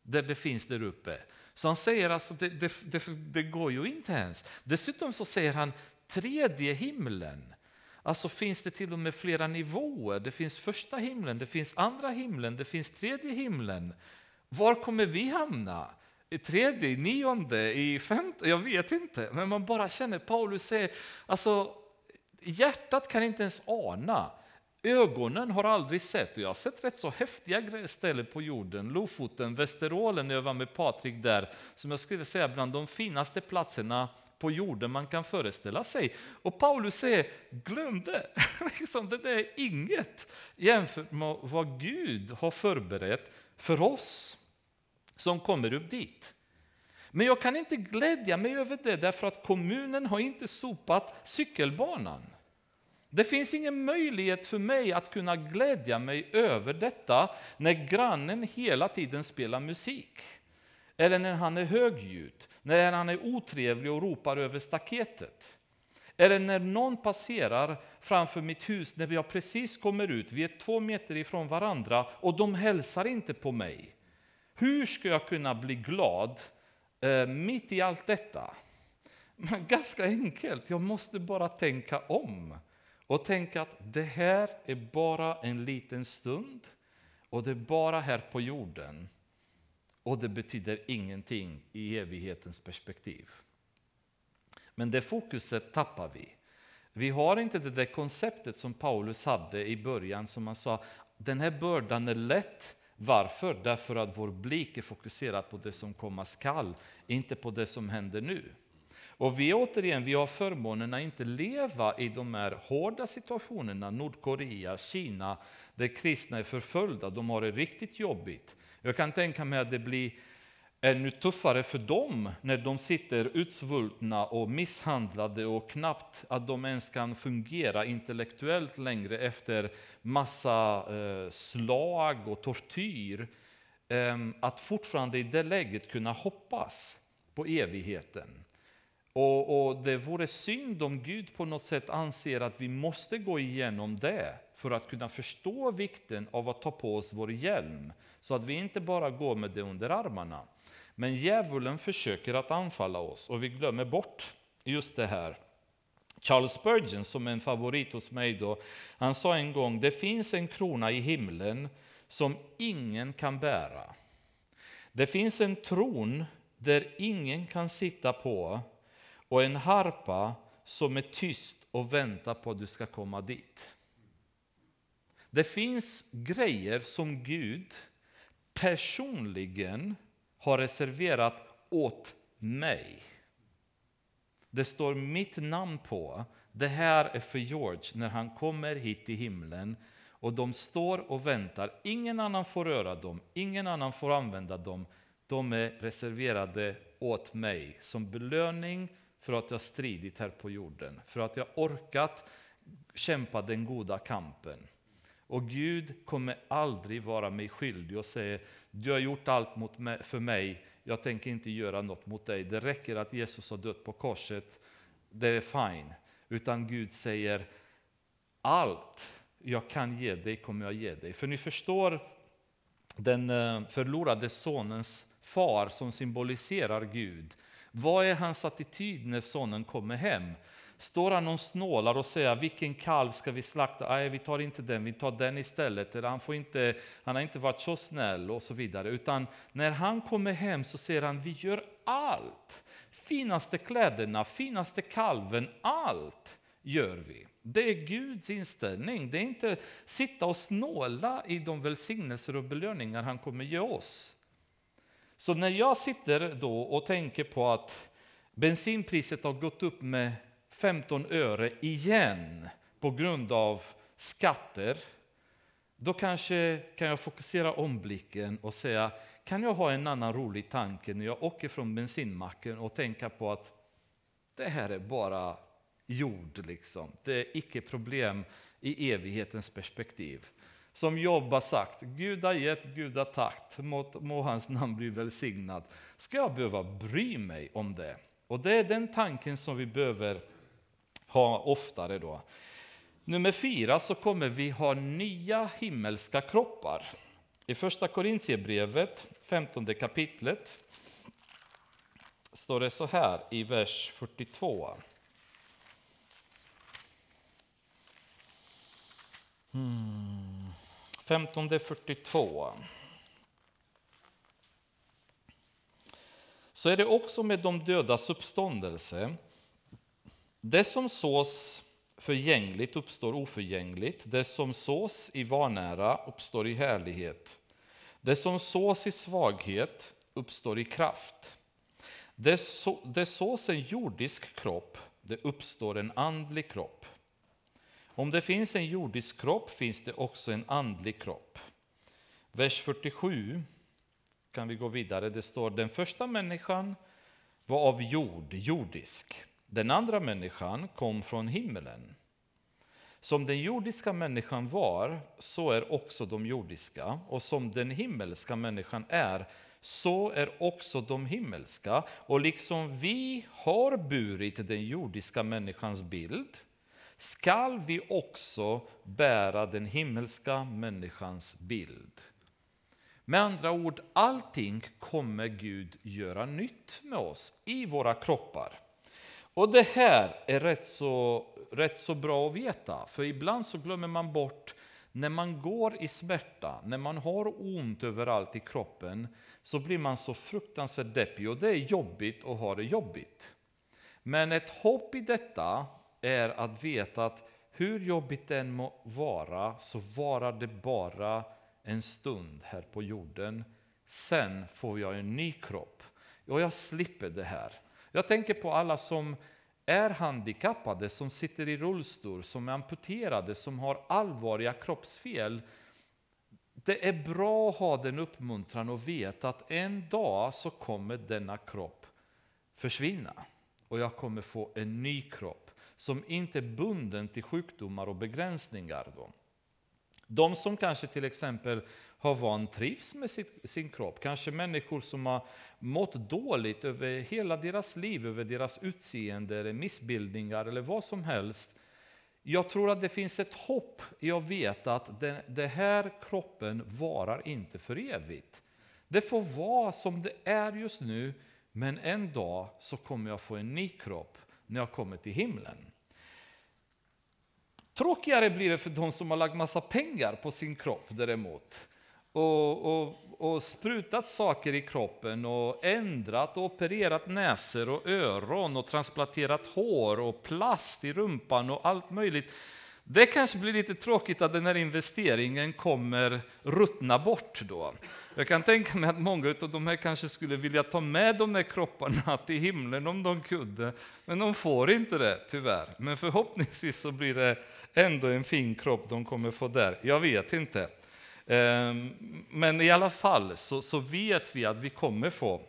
där det finns där uppe. Så han säger alltså, det, det, det, det går ju inte ens. Dessutom så säger han tredje himlen. Alltså finns det till och med flera nivåer. Det finns första himlen, det finns andra himlen, det finns tredje himlen. Var kommer vi hamna? I tredje, i nionde, i femte? Jag vet inte. Men man bara känner, Paulus säger, alltså hjärtat kan inte ens ana. Ögonen har aldrig sett, och jag har sett rätt så häftiga ställen på jorden. Lofoten, Västerålen, när jag var med Patrik där, som jag skulle säga bland de finaste platserna på jorden man kan föreställa sig. Och Paulus säger, glöm det, liksom, det är inget jämfört med vad Gud har förberett för oss som kommer upp dit. Men jag kan inte glädja mig över det därför att kommunen har inte sopat cykelbanan. Det finns ingen möjlighet för mig att kunna glädja mig över detta när grannen hela tiden spelar musik. Eller när han är högljudd, när han är otrevlig och ropar över staketet. Eller när någon passerar framför mitt hus när jag precis kommer ut, vi är två meter ifrån varandra och de hälsar inte på mig. Hur ska jag kunna bli glad eh, mitt i allt detta? Men ganska enkelt, jag måste bara tänka om och tänka att det här är bara en liten stund och det är bara här på jorden och det betyder ingenting i evighetens perspektiv. Men det fokuset tappar vi. Vi har inte det där konceptet som Paulus hade i början som han sa, den här bördan är lätt. Varför? Därför att vår blick är fokuserad på det som komma skall, inte på det som händer nu. Och vi återigen, vi har förmånen att inte leva i de här hårda situationerna, Nordkorea, Kina, där kristna är förföljda, de har det riktigt jobbigt. Jag kan tänka mig att det blir ännu tuffare för dem när de sitter utsvultna och misshandlade och knappt att de ens kan fungera intellektuellt längre efter massa eh, slag och tortyr. Ehm, att fortfarande i det läget kunna hoppas på evigheten. Och, och, Det vore synd om Gud på något sätt anser att vi måste gå igenom det för att kunna förstå vikten av att ta på oss vår hjälm, så att vi inte bara går med det under armarna. Men djävulen försöker att anfalla oss och vi glömmer bort just det här. Charles Spurgeon, som är en favorit hos mig, då, han sa en gång det finns en krona i himlen som ingen kan bära. Det finns en tron där ingen kan sitta på och en harpa som är tyst och väntar på att du ska komma dit. Det finns grejer som Gud personligen har reserverat åt mig. Det står mitt namn på. Det här är för George när han kommer hit till himlen. Och de står och väntar. Ingen annan får röra dem, ingen annan får använda dem. De är reserverade åt mig som belöning för att jag stridit här på jorden, för att jag orkat kämpa den goda kampen. Och Gud kommer aldrig vara mig skyldig och säga du har gjort allt mot mig, för mig, jag tänker inte göra något mot dig. Det räcker att Jesus har dött på korset, det är fine. Utan Gud säger allt jag kan ge dig kommer jag ge dig. För ni förstår den eh, förlorade sonens far som symboliserar Gud. Vad är hans attityd när sonen kommer hem? Står han och snålar och säger vilken kalv ska vi slakta? Nej, vi tar inte den, vi tar den istället. Eller han, får inte, han har inte varit så snäll och så vidare. Utan när han kommer hem så säger han vi gör allt. Finaste kläderna, finaste kalven, allt gör vi. Det är Guds inställning. Det är inte sitta och snåla i de välsignelser och belöningar han kommer ge oss. Så när jag sitter då och tänker på att bensinpriset har gått upp med 15 öre igen på grund av skatter, då kanske kan jag fokusera om blicken och säga, kan jag ha en annan rolig tanke när jag åker från bensinmacken och tänka på att det här är bara jord, liksom. det är icke problem i evighetens perspektiv. Som Jobb har sagt, Gud har gett, Gud har takt, må, må hans namn bli välsignat. Ska jag behöva bry mig om det? Och det är den tanken som vi behöver ha oftare då. Nummer fyra så kommer vi ha nya himmelska kroppar. I första Korintierbrevet, 15 kapitlet, står det så här i vers 42. Hmm. 15.42. Så är det också med de dödas uppståndelse. Det som sås förgängligt uppstår oförgängligt. Det som sås i vanära uppstår i härlighet. Det som sås i svaghet uppstår i kraft. Det, så, det sås en jordisk kropp, det uppstår en andlig kropp. Om det finns en jordisk kropp finns det också en andlig kropp. Vers 47 kan vi gå vidare. Det står den första människan var av jord, jordisk. Den andra människan kom från himmelen. Som den jordiska människan var, så är också de jordiska. Och som den himmelska människan är, så är också de himmelska. Och liksom vi har burit den jordiska människans bild, skall vi också bära den himmelska människans bild. Med andra ord, allting kommer Gud göra nytt med oss i våra kroppar. Och det här är rätt så, rätt så bra att veta, för ibland så glömmer man bort när man går i smärta, när man har ont överallt i kroppen, så blir man så fruktansvärt deppig och det är jobbigt att ha det jobbigt. Men ett hopp i detta är att veta att hur jobbigt det än må vara, så varar det bara en stund här på jorden. Sen får jag en ny kropp och jag slipper det här. Jag tänker på alla som är handikappade, som sitter i rullstol, som är amputerade, som har allvarliga kroppsfel. Det är bra att ha den uppmuntran och veta att en dag så kommer denna kropp försvinna och jag kommer få en ny kropp som inte är bunden till sjukdomar och begränsningar. Då. De som kanske till exempel har vantrivs med sin kropp, kanske människor som har mått dåligt över hela deras liv, över deras utseende, eller missbildningar eller vad som helst. Jag tror att det finns ett hopp i att veta att den, den här kroppen varar inte för evigt. Det får vara som det är just nu, men en dag så kommer jag få en ny kropp när jag kommer till himlen. Tråkigare blir det för de som har lagt massa pengar på sin kropp däremot. Och, och, och sprutat saker i kroppen och ändrat och opererat näsor och öron och transplanterat hår och plast i rumpan och allt möjligt. Det kanske blir lite tråkigt att den här investeringen kommer ruttna bort då. Jag kan tänka mig att många av de här kanske skulle vilja ta med de här kropparna till himlen om de kunde, men de får inte det tyvärr. Men förhoppningsvis så blir det ändå en fin kropp de kommer få där. Jag vet inte. Ehm, men i alla fall så, så vet vi att vi kommer få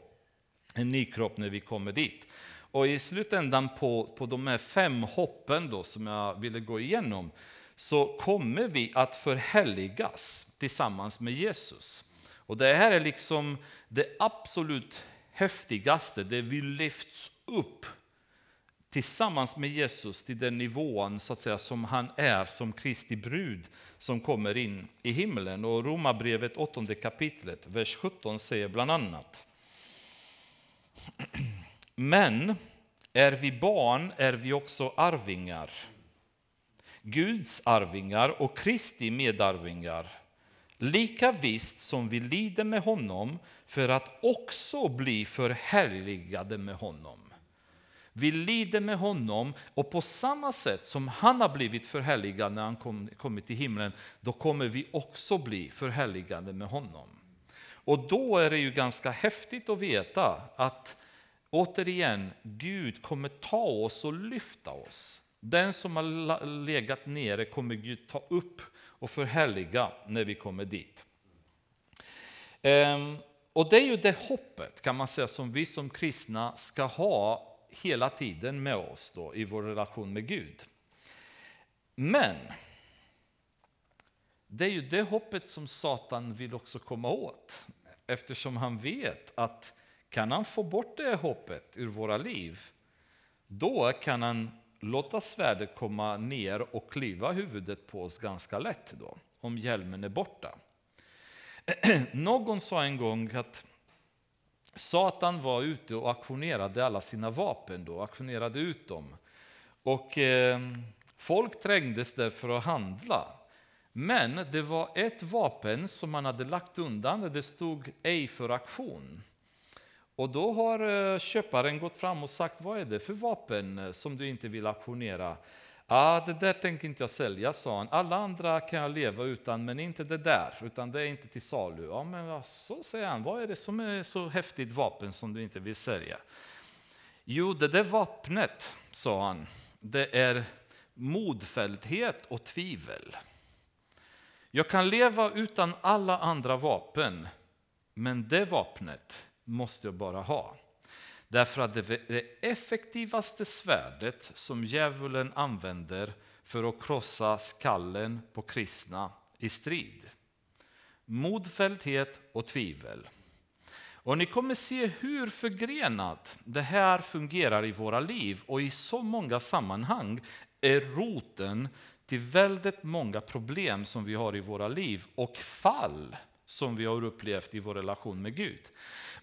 en ny kropp när vi kommer dit. Och i slutändan på, på de här fem hoppen då, som jag ville gå igenom, så kommer vi att förhärligas tillsammans med Jesus. Och det här är liksom det absolut häftigaste, det vi lyfts upp tillsammans med Jesus till den nivån så att säga, som han är som Kristi brud som kommer in i himlen. Och Romarbrevet 8 kapitlet, vers 17 säger bland annat Men är vi barn är vi också arvingar. Guds arvingar och Kristi medarvingar. Lika visst som vi lider med honom för att också bli förhärligade med honom. Vi lider med honom och på samma sätt som han har blivit förhärligad när han kom, kommit till himlen, då kommer vi också bli förhärligade med honom. Och då är det ju ganska häftigt att veta att återigen, Gud kommer ta oss och lyfta oss. Den som har legat nere kommer Gud ta upp och förhärliga när vi kommer dit. Ehm, och det är ju det hoppet kan man säga som vi som kristna ska ha hela tiden med oss då, i vår relation med Gud. Men det är ju det hoppet som Satan vill också komma åt. Eftersom han vet att kan han få bort det hoppet ur våra liv, då kan han låta svärdet komma ner och klyva huvudet på oss ganska lätt då, om hjälmen är borta. Någon sa en gång att Satan var ute och aktionerade alla sina vapen, då, aktionerade ut dem. Och eh, folk trängdes där för att handla. Men det var ett vapen som man hade lagt undan där det stod ej för aktion. Och då har eh, köparen gått fram och sagt, vad är det för vapen eh, som du inte vill auktionera? Ah, det där tänker inte jag sälja, sa han. Alla andra kan jag leva utan, men inte det där, utan det är inte till salu. Ja, men så säger han, vad är det som är så häftigt vapen som du inte vill sälja? Jo, det där vapnet, sa han, det är modfälldhet och tvivel. Jag kan leva utan alla andra vapen, men det vapnet måste jag bara ha. Därför att det effektivaste svärdet som djävulen använder för att krossa skallen på kristna i strid. Modfälldhet och tvivel. Och ni kommer se hur förgrenat det här fungerar i våra liv och i så många sammanhang är roten till väldigt många problem som vi har i våra liv och fall som vi har upplevt i vår relation med Gud.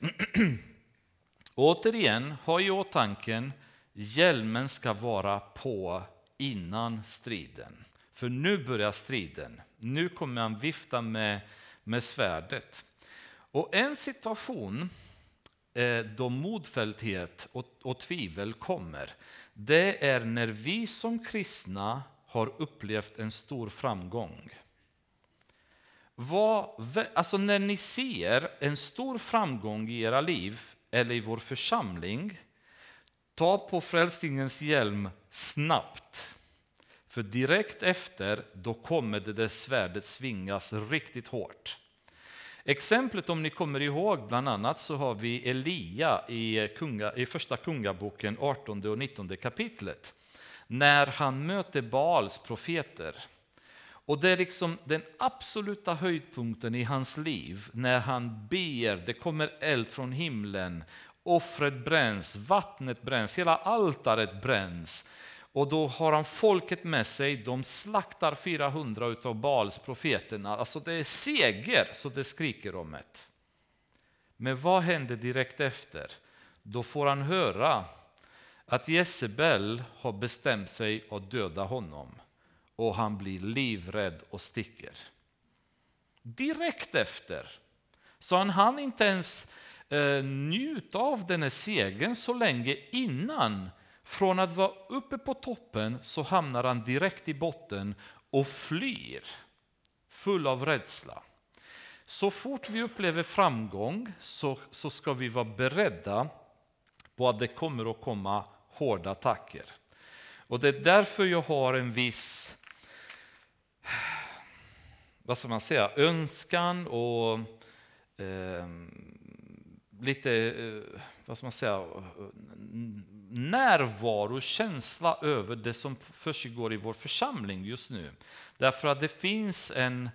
Återigen, ha i åtanke, hjälmen ska vara på innan striden. För nu börjar striden. Nu kommer han vifta med, med svärdet. Och en situation eh, då modfälldhet och, och tvivel kommer, det är när vi som kristna har upplevt en stor framgång. Vad, alltså när ni ser en stor framgång i era liv eller i vår församling, ta på frälsningens hjälm snabbt. För direkt efter, då kommer det där svärdet svingas riktigt hårt. Exemplet om ni kommer ihåg, bland annat så har vi Elia i, kunga, i första kungaboken 18 och 19 kapitlet. När han möter Baals profeter. Och det är liksom den absoluta höjdpunkten i hans liv när han ber, det kommer eld från himlen, offret bränns, vattnet bränns, hela altaret bränns. Och då har han folket med sig, de slaktar 400 av Baals profeterna. Alltså det är seger så det skriker om det. Men vad händer direkt efter? Då får han höra att Jezebel har bestämt sig att döda honom och han blir livrädd och sticker. Direkt efter. Så han hann inte ens eh, njuta av den här segern så länge innan. Från att vara uppe på toppen så hamnar han direkt i botten och flyr full av rädsla. Så fort vi upplever framgång så, så ska vi vara beredda på att det kommer att komma hårda attacker. Och det är därför jag har en viss vad ska man säga, önskan och eh, lite, eh, vad ska man säga, närvaro, känsla över det som försiggår i vår församling just nu. Därför att det finns en,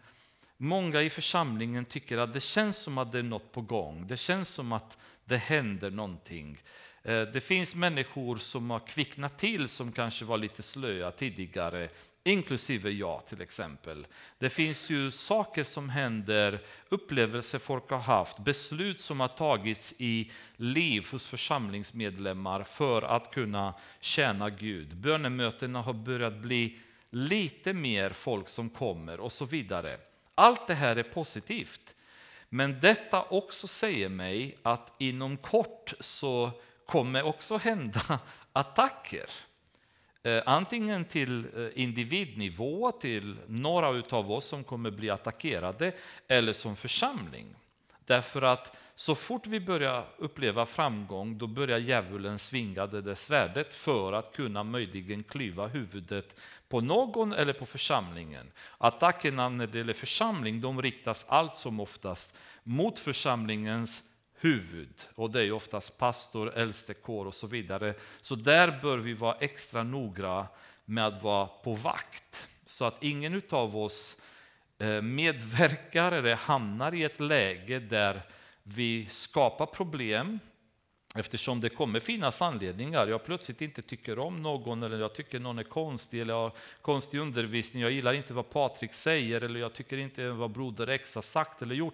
många i församlingen tycker att det känns som att det är något på gång. Det känns som att det händer någonting. Eh, det finns människor som har kvicknat till som kanske var lite slöa tidigare inklusive jag till exempel. Det finns ju saker som händer, upplevelser folk har haft, beslut som har tagits i liv hos församlingsmedlemmar för att kunna tjäna Gud. Bönemötena har börjat bli lite mer folk som kommer och så vidare. Allt det här är positivt. Men detta också säger mig att inom kort så kommer också hända attacker. Eh, antingen till eh, individnivå, till några av oss som kommer bli attackerade, eller som församling. Därför att så fort vi börjar uppleva framgång, då börjar djävulen svinga det där svärdet för att kunna möjligen klyva huvudet på någon eller på församlingen. Attackerna när det gäller församling, de riktas allt som oftast mot församlingens huvud. Och det är oftast pastor, äldstekår och så vidare. Så där bör vi vara extra noga med att vara på vakt. Så att ingen av oss eh, medverkar eller hamnar i ett läge där vi skapar problem Eftersom det kommer finnas anledningar. Jag plötsligt inte tycker om någon eller jag tycker någon är konstig eller har konstig undervisning. Jag gillar inte vad Patrik säger eller jag tycker inte vad broder X har sagt eller gjort.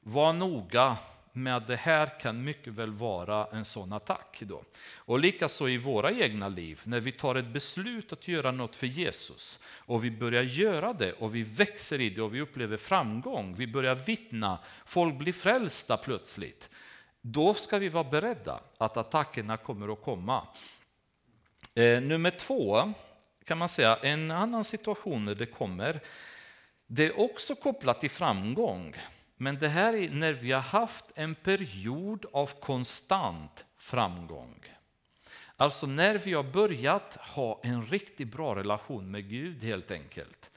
Var noga med att det här kan mycket väl vara en sån attack. Då. Och likaså i våra egna liv, när vi tar ett beslut att göra något för Jesus och vi börjar göra det och vi växer i det och vi upplever framgång, vi börjar vittna, folk blir frälsta plötsligt då ska vi vara beredda att attackerna kommer att komma. Eh, nummer två, kan man säga, en annan situation när det kommer, det är också kopplat till framgång. Men det här är när vi har haft en period av konstant framgång. Alltså när vi har börjat ha en riktigt bra relation med Gud helt enkelt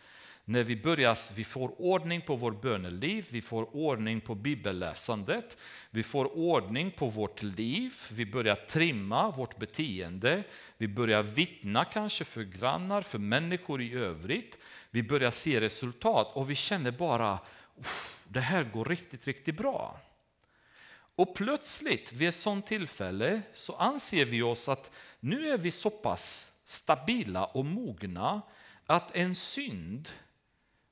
när vi börjar, vi får ordning på vår böneliv, vi får ordning på bibelläsandet, vi får ordning på vårt liv, vi börjar trimma vårt beteende, vi börjar vittna kanske för grannar, för människor i övrigt, vi börjar se resultat och vi känner bara, det här går riktigt, riktigt bra. Och plötsligt vid ett sådant tillfälle så anser vi oss att nu är vi så pass stabila och mogna att en synd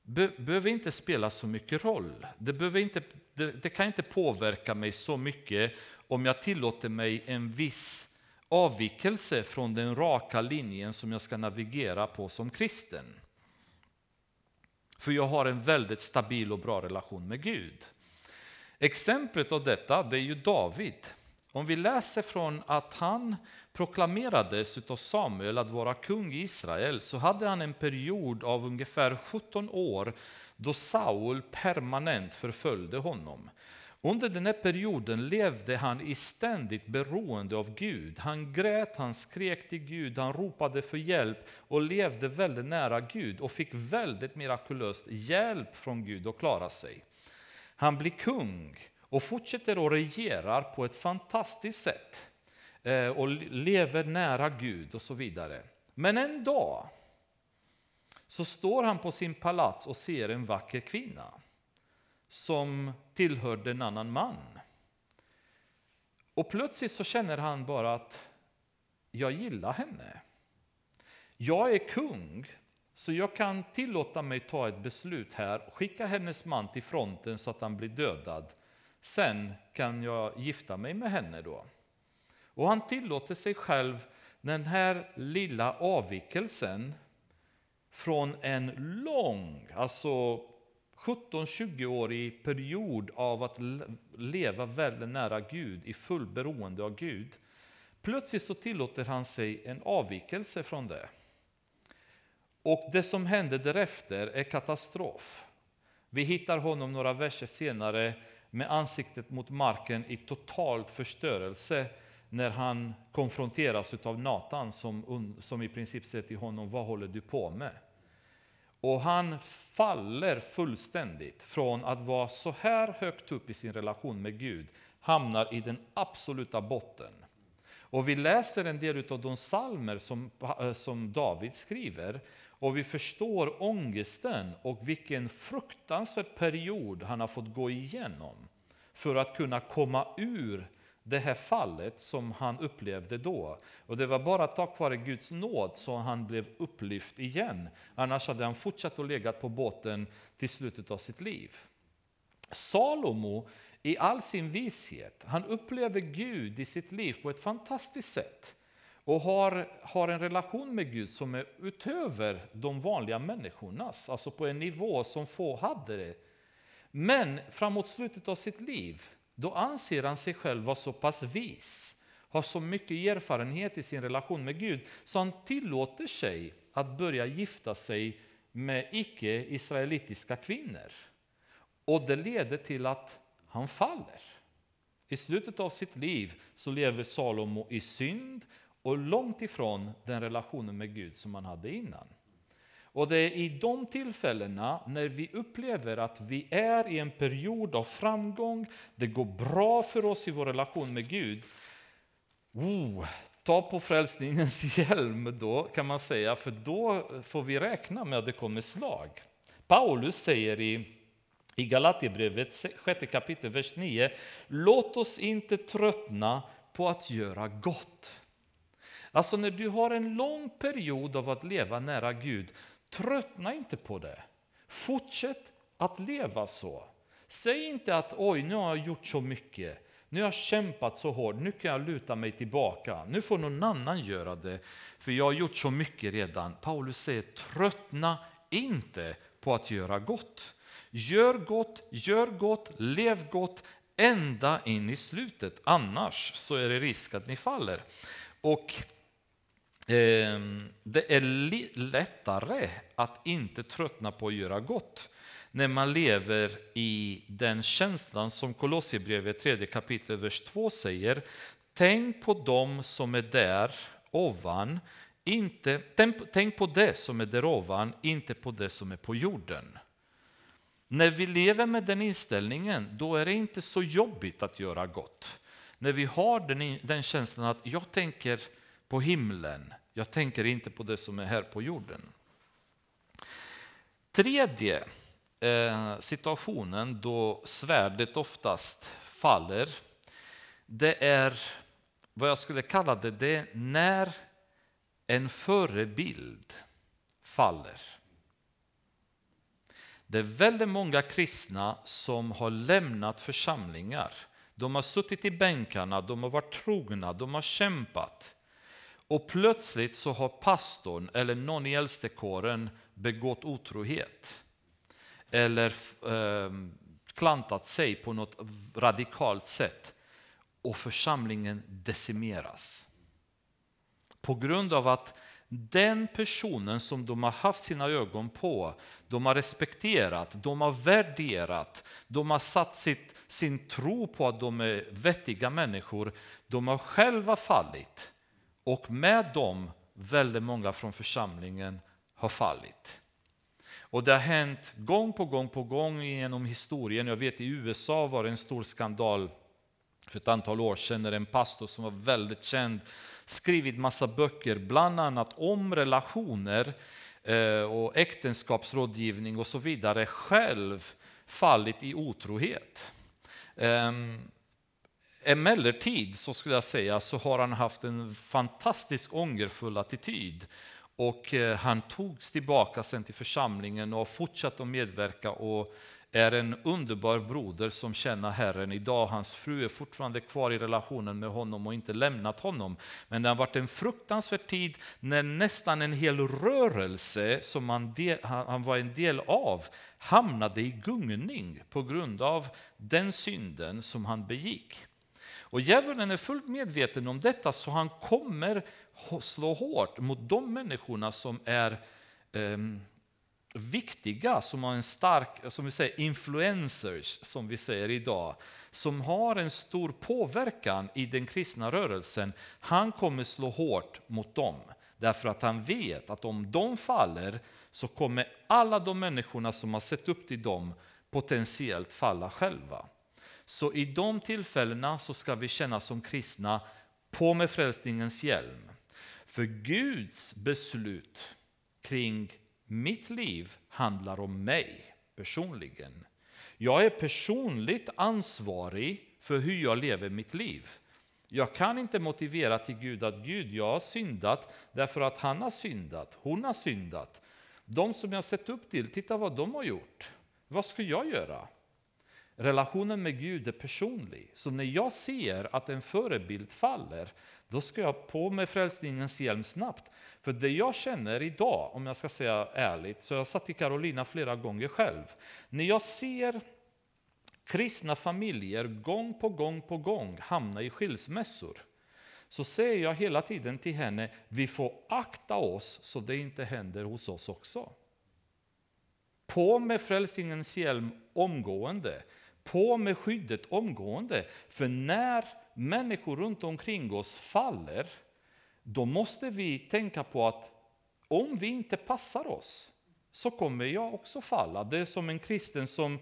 be, behöver inte spela så mycket roll. Det, behöver inte, det, det kan inte påverka mig så mycket om jag tillåter mig en viss avvikelse från den raka linjen som jag ska navigera på som kristen. För jag har en väldigt stabil och bra relation med Gud. Exemplet av detta det är ju David. Om vi läser från att han proklamerades av Samuel att vara kung i Israel så hade han en period av ungefär 17 år då Saul permanent förföljde honom. Under den här perioden levde han i ständigt beroende av Gud. Han grät, han skrek till Gud, han ropade för hjälp och levde väldigt nära Gud och fick väldigt mirakulöst hjälp från Gud att klara sig. Han blir kung och fortsätter att regera på ett fantastiskt sätt eh, och lever nära Gud och så vidare. Men en dag så står han på sin palats och ser en vacker kvinna som tillhörde en annan man. Och plötsligt så känner han bara att jag gillar henne. Jag är kung, så jag kan tillåta mig ta ett beslut här, och skicka hennes man till fronten så att han blir dödad Sen kan jag gifta mig med henne då. Och han tillåter sig själv den här lilla avvikelsen från en lång, alltså 17-20-årig period av att leva väldigt nära Gud, i full beroende av Gud. Plötsligt så tillåter han sig en avvikelse från det. Och det som händer därefter är katastrof. Vi hittar honom några verser senare med ansiktet mot marken i totalt förstörelse när han konfronteras av Natan som, som i princip säger till honom, vad håller du på med? Och han faller fullständigt från att vara så här högt upp i sin relation med Gud, hamnar i den absoluta botten. Och vi läser en del av de salmer som, eh, som David skriver och vi förstår ångesten och vilken fruktansvärd period han har fått gå igenom för att kunna komma ur det här fallet som han upplevde då. Och det var bara tack vare Guds nåd som han blev upplyft igen. Annars hade han fortsatt att ligga på båten till slutet av sitt liv. Salomo i all sin vishet, han upplever Gud i sitt liv på ett fantastiskt sätt och har, har en relation med Gud som är utöver de vanliga människornas, alltså på en nivå som få hade det. Men framåt slutet av sitt liv, då anser han sig själv vara så pass vis, har så mycket erfarenhet i sin relation med Gud, så han tillåter sig att börja gifta sig med icke-israelitiska kvinnor. Och det leder till att han faller. I slutet av sitt liv så lever Salomo i synd och långt ifrån den relationen med Gud som han hade innan. Och det är i de tillfällena när vi upplever att vi är i en period av framgång, det går bra för oss i vår relation med Gud. Oh, ta på frälsningens hjälm då kan man säga, för då får vi räkna med att det kommer slag. Paulus säger i, i Galaterbrevet 6 kapitel, vers 9, låt oss inte tröttna på att göra gott. Alltså när du har en lång period av att leva nära Gud, tröttna inte på det. Fortsätt att leva så. Säg inte att oj, nu har jag gjort så mycket. Nu har jag kämpat så hårt, nu kan jag luta mig tillbaka. Nu får någon annan göra det, för jag har gjort så mycket redan. Paulus säger tröttna inte på att göra gott. Gör gott, gör gott, lev gott ända in i slutet. Annars så är det risk att ni faller. Och Ehm, det är lättare att inte tröttna på att göra gott när man lever i den känslan som Kolosserbrevet 3 kapitel vers 2 säger. Tänk på dem som är där ovan, inte, tänk, tänk på det som är där ovan, inte på det som är på jorden. När vi lever med den inställningen, då är det inte så jobbigt att göra gott. När vi har den, den känslan att jag tänker på himlen, jag tänker inte på det som är här på jorden. Tredje Eh, situationen då svärdet oftast faller, det är vad jag skulle kalla det, det är när en förebild faller. Det är väldigt många kristna som har lämnat församlingar. De har suttit i bänkarna, de har varit trogna, de har kämpat. Och plötsligt så har pastorn eller någon i äldstekåren begått otrohet eller eh, klantat sig på något radikalt sätt och församlingen decimeras. På grund av att den personen som de har haft sina ögon på, de har respekterat, de har värderat, de har satt sitt, sin tro på att de är vettiga människor, de har själva fallit. Och med dem väldigt många från församlingen har fallit. Och det har hänt gång på gång på gång genom historien. Jag vet i USA var det en stor skandal för ett antal år sedan när en pastor som var väldigt känd skrivit massa böcker, bland annat om relationer eh, och äktenskapsrådgivning och så vidare, själv fallit i otrohet. Ehm, Emellertid så skulle jag säga så har han haft en fantastisk ångerfull attityd och eh, han togs tillbaka sen till församlingen och har fortsatt att medverka och är en underbar broder som känner Herren idag. Hans fru är fortfarande kvar i relationen med honom och inte lämnat honom. Men det har varit en fruktansvärd tid när nästan en hel rörelse som han, del, han var en del av hamnade i gungning på grund av den synden som han begick. Och djävulen är fullt medveten om detta så han kommer slå hårt mot de människorna som är eh, viktiga, som har en stark, som vi säger, influencers, som vi säger idag, som har en stor påverkan i den kristna rörelsen. Han kommer slå hårt mot dem, därför att han vet att om de faller så kommer alla de människorna som har sett upp till dem potentiellt falla själva. Så i de tillfällena så ska vi känna som kristna, på med frälsningens hjälm. För Guds beslut kring mitt liv handlar om mig personligen. Jag är personligt ansvarig för hur jag lever mitt liv. Jag kan inte motivera till Gud att Gud, jag har syndat därför att han har syndat, hon har syndat. De som jag sett upp till, titta vad de har gjort. Vad ska jag göra? Relationen med Gud är personlig. Så när jag ser att en förebild faller, då ska jag på med frälsningens hjälm snabbt. För det jag känner idag, om jag ska säga ärligt, så jag satt i Carolina flera gånger själv. När jag ser kristna familjer gång på gång på gång hamna i skilsmässor, så säger jag hela tiden till henne, vi får akta oss så det inte händer hos oss också. På med frälsningens hjälm omgående. På med skyddet omgående. För när människor runt omkring oss faller, då måste vi tänka på att om vi inte passar oss, så kommer jag också falla. Det är som en kristen som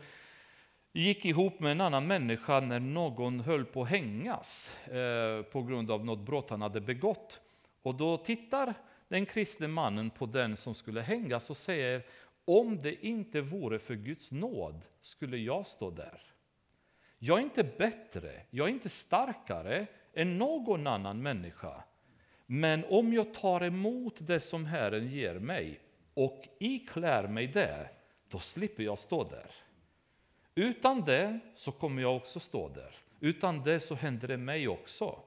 gick ihop med en annan människa när någon höll på att hängas eh, på grund av något brott han hade begått. Och då tittar den kristne mannen på den som skulle hängas och säger om det inte vore för Guds nåd skulle jag stå där. Jag är inte bättre, jag är inte starkare än någon annan människa. Men om jag tar emot det som Herren ger mig och iklär mig det, då slipper jag stå där. Utan det så kommer jag också stå där. Utan det så händer det mig också.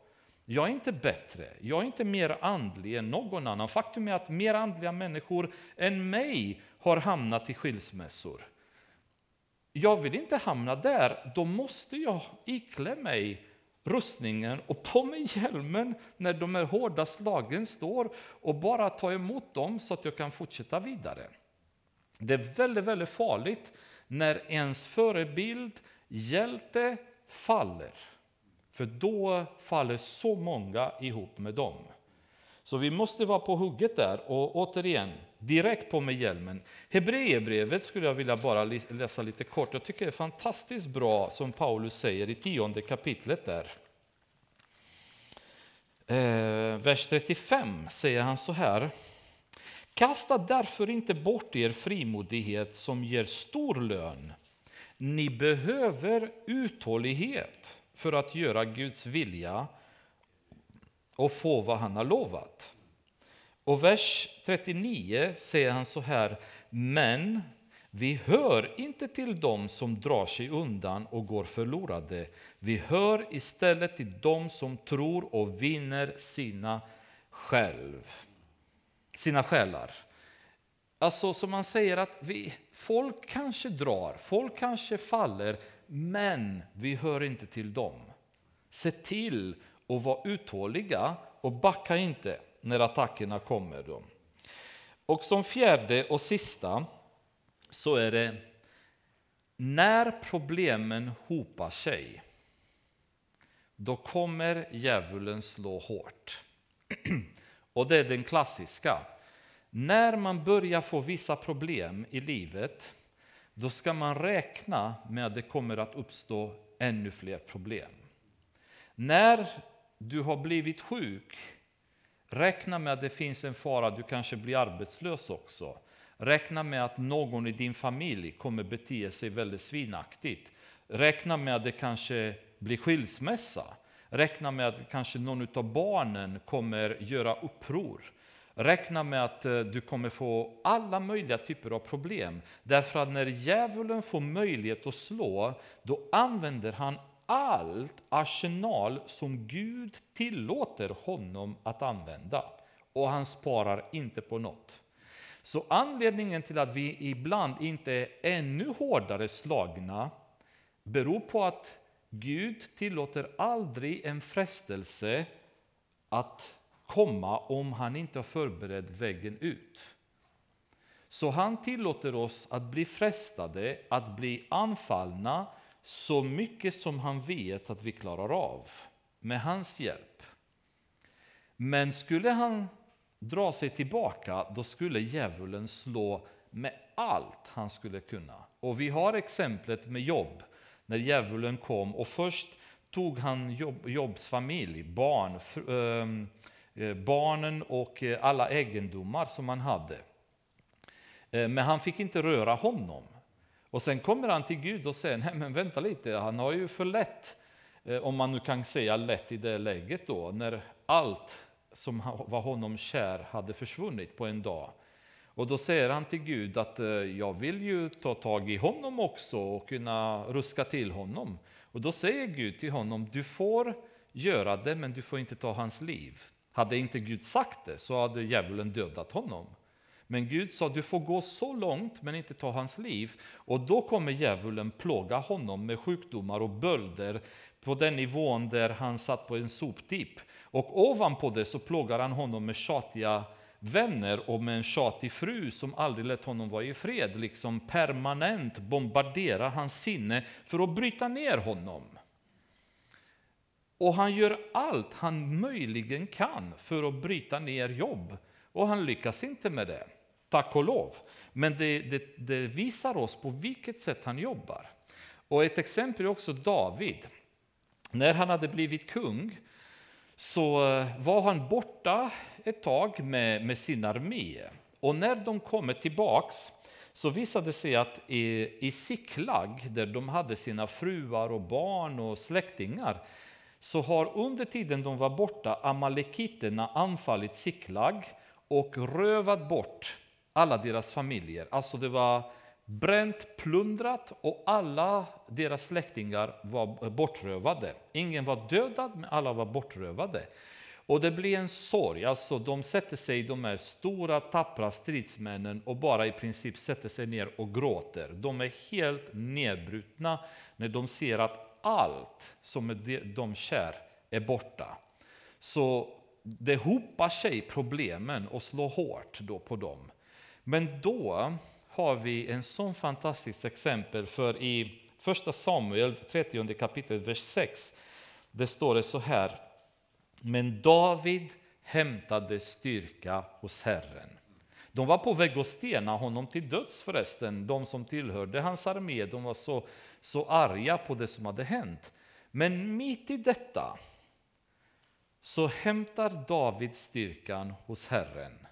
Jag är inte bättre, jag är inte mer andlig än någon annan. Faktum är att mer andliga människor än mig har hamnat i skilsmässor. Jag vill inte hamna där, då måste jag iklä mig rustningen och på mig hjälmen när de här hårda slagen står och bara ta emot dem så att jag kan fortsätta vidare. Det är väldigt, väldigt farligt när ens förebild, hjälte, faller. För då faller så många ihop med dem. Så vi måste vara på hugget där och återigen, direkt på med hjälmen. Hebreerbrevet skulle jag vilja bara läsa lite kort. Jag tycker det är fantastiskt bra som Paulus säger i tionde kapitlet där. Eh, vers 35 säger han så här. Kasta därför inte bort er frimodighet som ger stor lön. Ni behöver uthållighet för att göra Guds vilja och få vad han har lovat. Och vers 39 säger han så här, men vi hör inte till dem som drar sig undan och går förlorade. Vi hör istället till dem som tror och vinner sina själv, sina själar. Alltså som man säger att vi, folk kanske drar, folk kanske faller, men vi hör inte till dem. Se till och var uthålliga och backa inte när attackerna kommer. Då. Och som fjärde och sista så är det när problemen hopar sig, då kommer djävulen slå hårt. Och det är den klassiska. När man börjar få vissa problem i livet, då ska man räkna med att det kommer att uppstå ännu fler problem. När du har blivit sjuk, räkna med att det finns en fara att du kanske blir arbetslös också. Räkna med att någon i din familj kommer bete sig väldigt svinaktigt. Räkna med att det kanske blir skilsmässa. Räkna med att kanske någon av barnen kommer göra uppror. Räkna med att eh, du kommer få alla möjliga typer av problem. Därför att när djävulen får möjlighet att slå, då använder han allt arsenal som Gud tillåter honom att använda. Och han sparar inte på något. Så anledningen till att vi ibland inte är ännu hårdare slagna beror på att Gud tillåter aldrig en frestelse att komma om han inte har förberett vägen ut. Så han tillåter oss att bli frestade, att bli anfallna så mycket som han vet att vi klarar av med hans hjälp. Men skulle han dra sig tillbaka, då skulle djävulen slå med allt han skulle kunna. Och vi har exemplet med Jobb, när djävulen kom och först tog han Jobs familj, barn, ehm, eh, barnen och eh, alla egendomar som han hade. Eh, men han fick inte röra honom. Och sen kommer han till Gud och säger, nej men vänta lite, han har ju för lätt, eh, om man nu kan säga lätt i det läget då, när allt som var honom kär hade försvunnit på en dag. Och då säger han till Gud att eh, jag vill ju ta tag i honom också och kunna ruska till honom. Och då säger Gud till honom, du får göra det men du får inte ta hans liv. Hade inte Gud sagt det så hade djävulen dödat honom. Men Gud sa, du får gå så långt men inte ta hans liv. Och då kommer djävulen plåga honom med sjukdomar och bölder på den nivån där han satt på en soptipp. Och ovanpå det så plågar han honom med tjatiga vänner och med en tjatig fru som aldrig lät honom vara i fred, liksom permanent bombarderar hans sinne för att bryta ner honom. Och han gör allt han möjligen kan för att bryta ner jobb. Och han lyckas inte med det, tack och lov. Men det, det, det visar oss på vilket sätt han jobbar. Och ett exempel är också David. När han hade blivit kung så eh, var han borta ett tag med, med sin armé. Och när de kommer tillbaks så visade det sig att i, i Siklag, där de hade sina fruar och barn och släktingar, så har under tiden de var borta amalekiterna anfallit Siklag och rövat bort alla deras familjer. Alltså det var bränt, plundrat och alla deras släktingar var bortrövade. Ingen var dödad, men alla var bortrövade. Och det blir en sorg, alltså de sätter sig, de här stora tappra stridsmännen och bara i princip sätter sig ner och gråter. De är helt nedbrutna när de ser att allt som de kär är borta. Så det hopar sig problemen och slår hårt då på dem. Men då har vi en sån fantastiskt exempel för i första Samuel 30 kapitel vers 6 det står det så här men David hämtade styrka hos Herren. De var på väg att stena honom till döds förresten, de som tillhörde hans armé. De var så, så arga på det som hade hänt. Men mitt i detta så hämtar David styrkan hos Herren.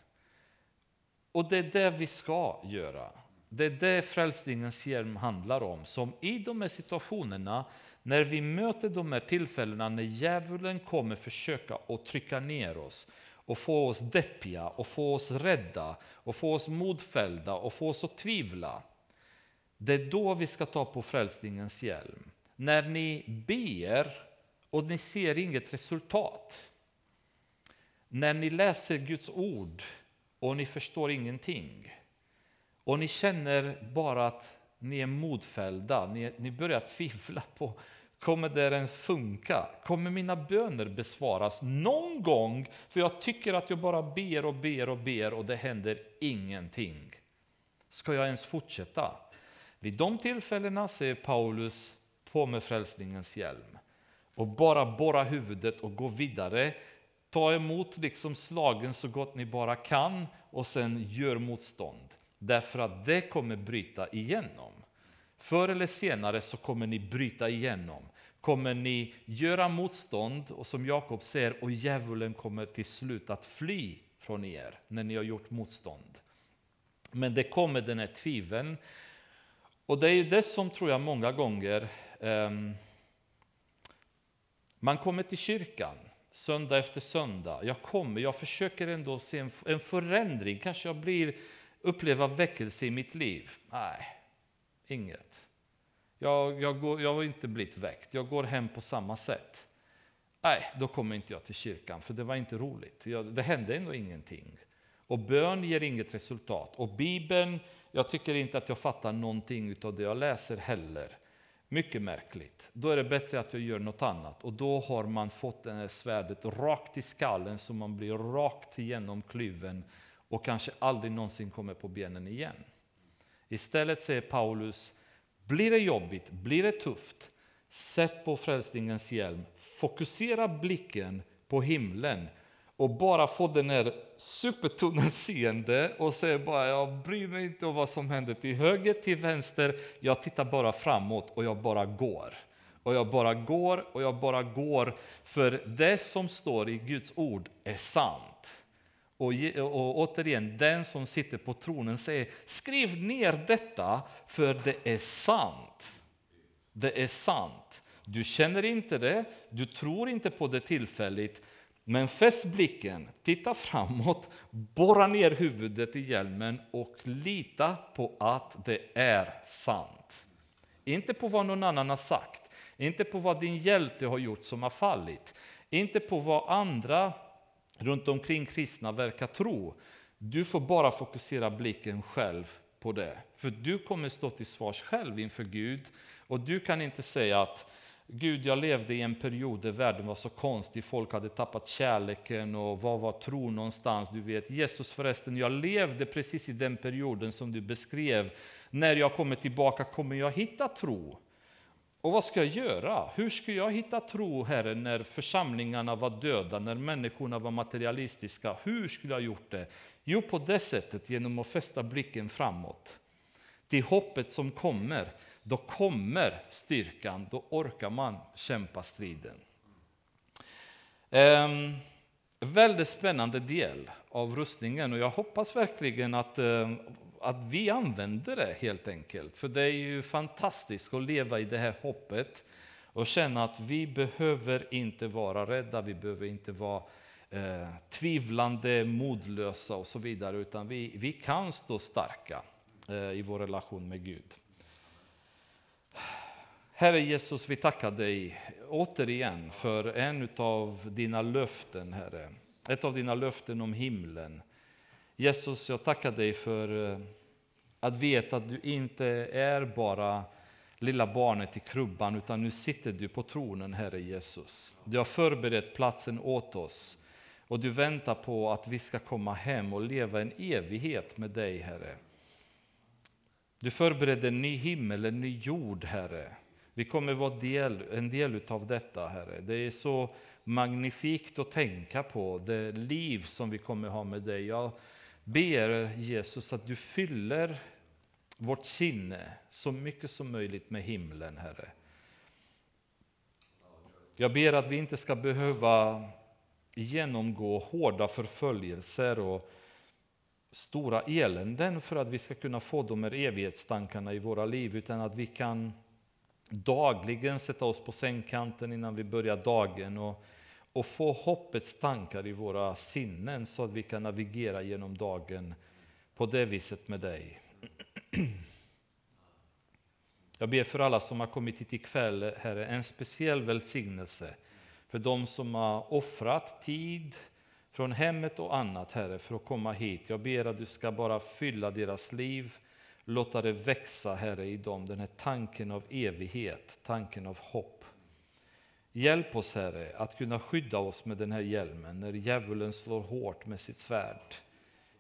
Och det är det vi ska göra. Det är det frälsningens hjälm handlar om. Som i de här situationerna när vi möter de här tillfällena när djävulen kommer försöka att trycka ner oss och få oss deppiga och få oss rädda och få oss modfällda och få oss att tvivla. Det är då vi ska ta på frälsningens hjälm. När ni ber och ni ser inget resultat. När ni läser Guds ord och ni förstår ingenting. Och ni känner bara att ni är modfällda, ni, ni börjar tvivla på Kommer det ens funka? Kommer mina böner besvaras någon gång? För jag tycker att jag bara ber och ber och ber och det händer ingenting. Ska jag ens fortsätta? Vid de tillfällena ser Paulus på med frälsningens hjälm och bara borra huvudet och gå vidare. Ta emot liksom slagen så gott ni bara kan och sen gör motstånd. Därför att det kommer bryta igenom. Förr eller senare så kommer ni bryta igenom. Kommer ni göra motstånd och som Jakob säger, och djävulen kommer till slut att fly från er när ni har gjort motstånd. Men det kommer den här tviveln. Och det är ju det som tror jag många gånger um, man kommer till kyrkan söndag efter söndag. Jag kommer, jag försöker ändå se en, en förändring. Kanske jag blir uppleva väckelse i mitt liv. Nej, inget. Jag, jag, går, jag har inte blivit väckt, jag går hem på samma sätt. Nej, då kommer inte jag till kyrkan, för det var inte roligt. Jag, det hände ändå ingenting. Och bön ger inget resultat. Och Bibeln, jag tycker inte att jag fattar någonting av det jag läser heller. Mycket märkligt. Då är det bättre att jag gör något annat. Och då har man fått det här svärdet rakt i skallen så man blir rakt igenom klyven och kanske aldrig någonsin kommer på benen igen. Istället säger Paulus, blir det jobbigt, blir det tufft, sätt på frälsningens hjälm, fokusera blicken på himlen och bara få den här supertunnelseende och säga bara jag bryr mig inte om vad som händer till höger, till vänster, jag tittar bara framåt och jag bara går. Och jag bara går och jag bara går, för det som står i Guds ord är sant. Och, och återigen, den som sitter på tronen säger skriv ner detta för det är sant. Det är sant. Du känner inte det, du tror inte på det tillfälligt, men fäst blicken, titta framåt, borra ner huvudet i hjälmen och lita på att det är sant. Inte på vad någon annan har sagt, inte på vad din hjälte har gjort som har fallit, inte på vad andra runt omkring kristna verkar tro. Du får bara fokusera blicken själv på det. För du kommer stå till svars själv inför Gud. Och du kan inte säga att Gud, jag levde i en period där världen var så konstig, folk hade tappat kärleken och var var tro någonstans? Du vet, Jesus förresten, jag levde precis i den perioden som du beskrev. När jag kommer tillbaka kommer jag hitta tro. Och vad ska jag göra? Hur ska jag hitta tro, Herre, när församlingarna var döda, när människorna var materialistiska? Hur skulle jag gjort det? Jo, på det sättet, genom att fästa blicken framåt. Till hoppet som kommer. Då kommer styrkan, då orkar man kämpa striden. Um, väldigt spännande del av rustningen och jag hoppas verkligen att, um, att vi använder det helt enkelt. För det är ju fantastiskt att leva i det här hoppet och känna att vi behöver inte vara rädda, vi behöver inte vara eh, tvivlande, modlösa och så vidare, utan vi, vi kan stå starka eh, i vår relation med Gud. Herre Jesus, vi tackar dig återigen för en av dina löften, Herre. Ett av dina löften om himlen. Jesus, jag tackar dig för eh, att veta att du inte är bara lilla barnet i krubban, utan nu sitter du på tronen, Herre Jesus. Du har förberett platsen åt oss och du väntar på att vi ska komma hem och leva en evighet med dig, Herre. Du förberedde en ny himmel, en ny jord, Herre. Vi kommer vara del, en del av detta, Herre. Det är så magnifikt att tänka på det liv som vi kommer ha med dig. Jag ber Jesus att du fyller vårt sinne så mycket som möjligt med himlen, Herre. Jag ber att vi inte ska behöva genomgå hårda förföljelser och stora eländen för att vi ska kunna få de här evighetstankarna i våra liv, utan att vi kan dagligen sätta oss på sängkanten innan vi börjar dagen och, och få hoppets tankar i våra sinnen så att vi kan navigera genom dagen på det viset med dig. Jag ber för alla som har kommit hit ikväll, Herre, en speciell välsignelse för de som har offrat tid från hemmet och annat, Herre, för att komma hit. Jag ber att du ska bara fylla deras liv, låta det växa, Herre, i dem, den här tanken av evighet, tanken av hopp. Hjälp oss, Herre, att kunna skydda oss med den här hjälmen när djävulen slår hårt med sitt svärd.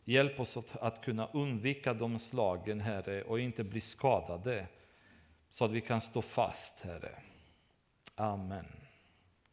Hjälp oss att, att kunna undvika de slagen, Herre, och inte bli skadade, så att vi kan stå fast, Herre. Amen.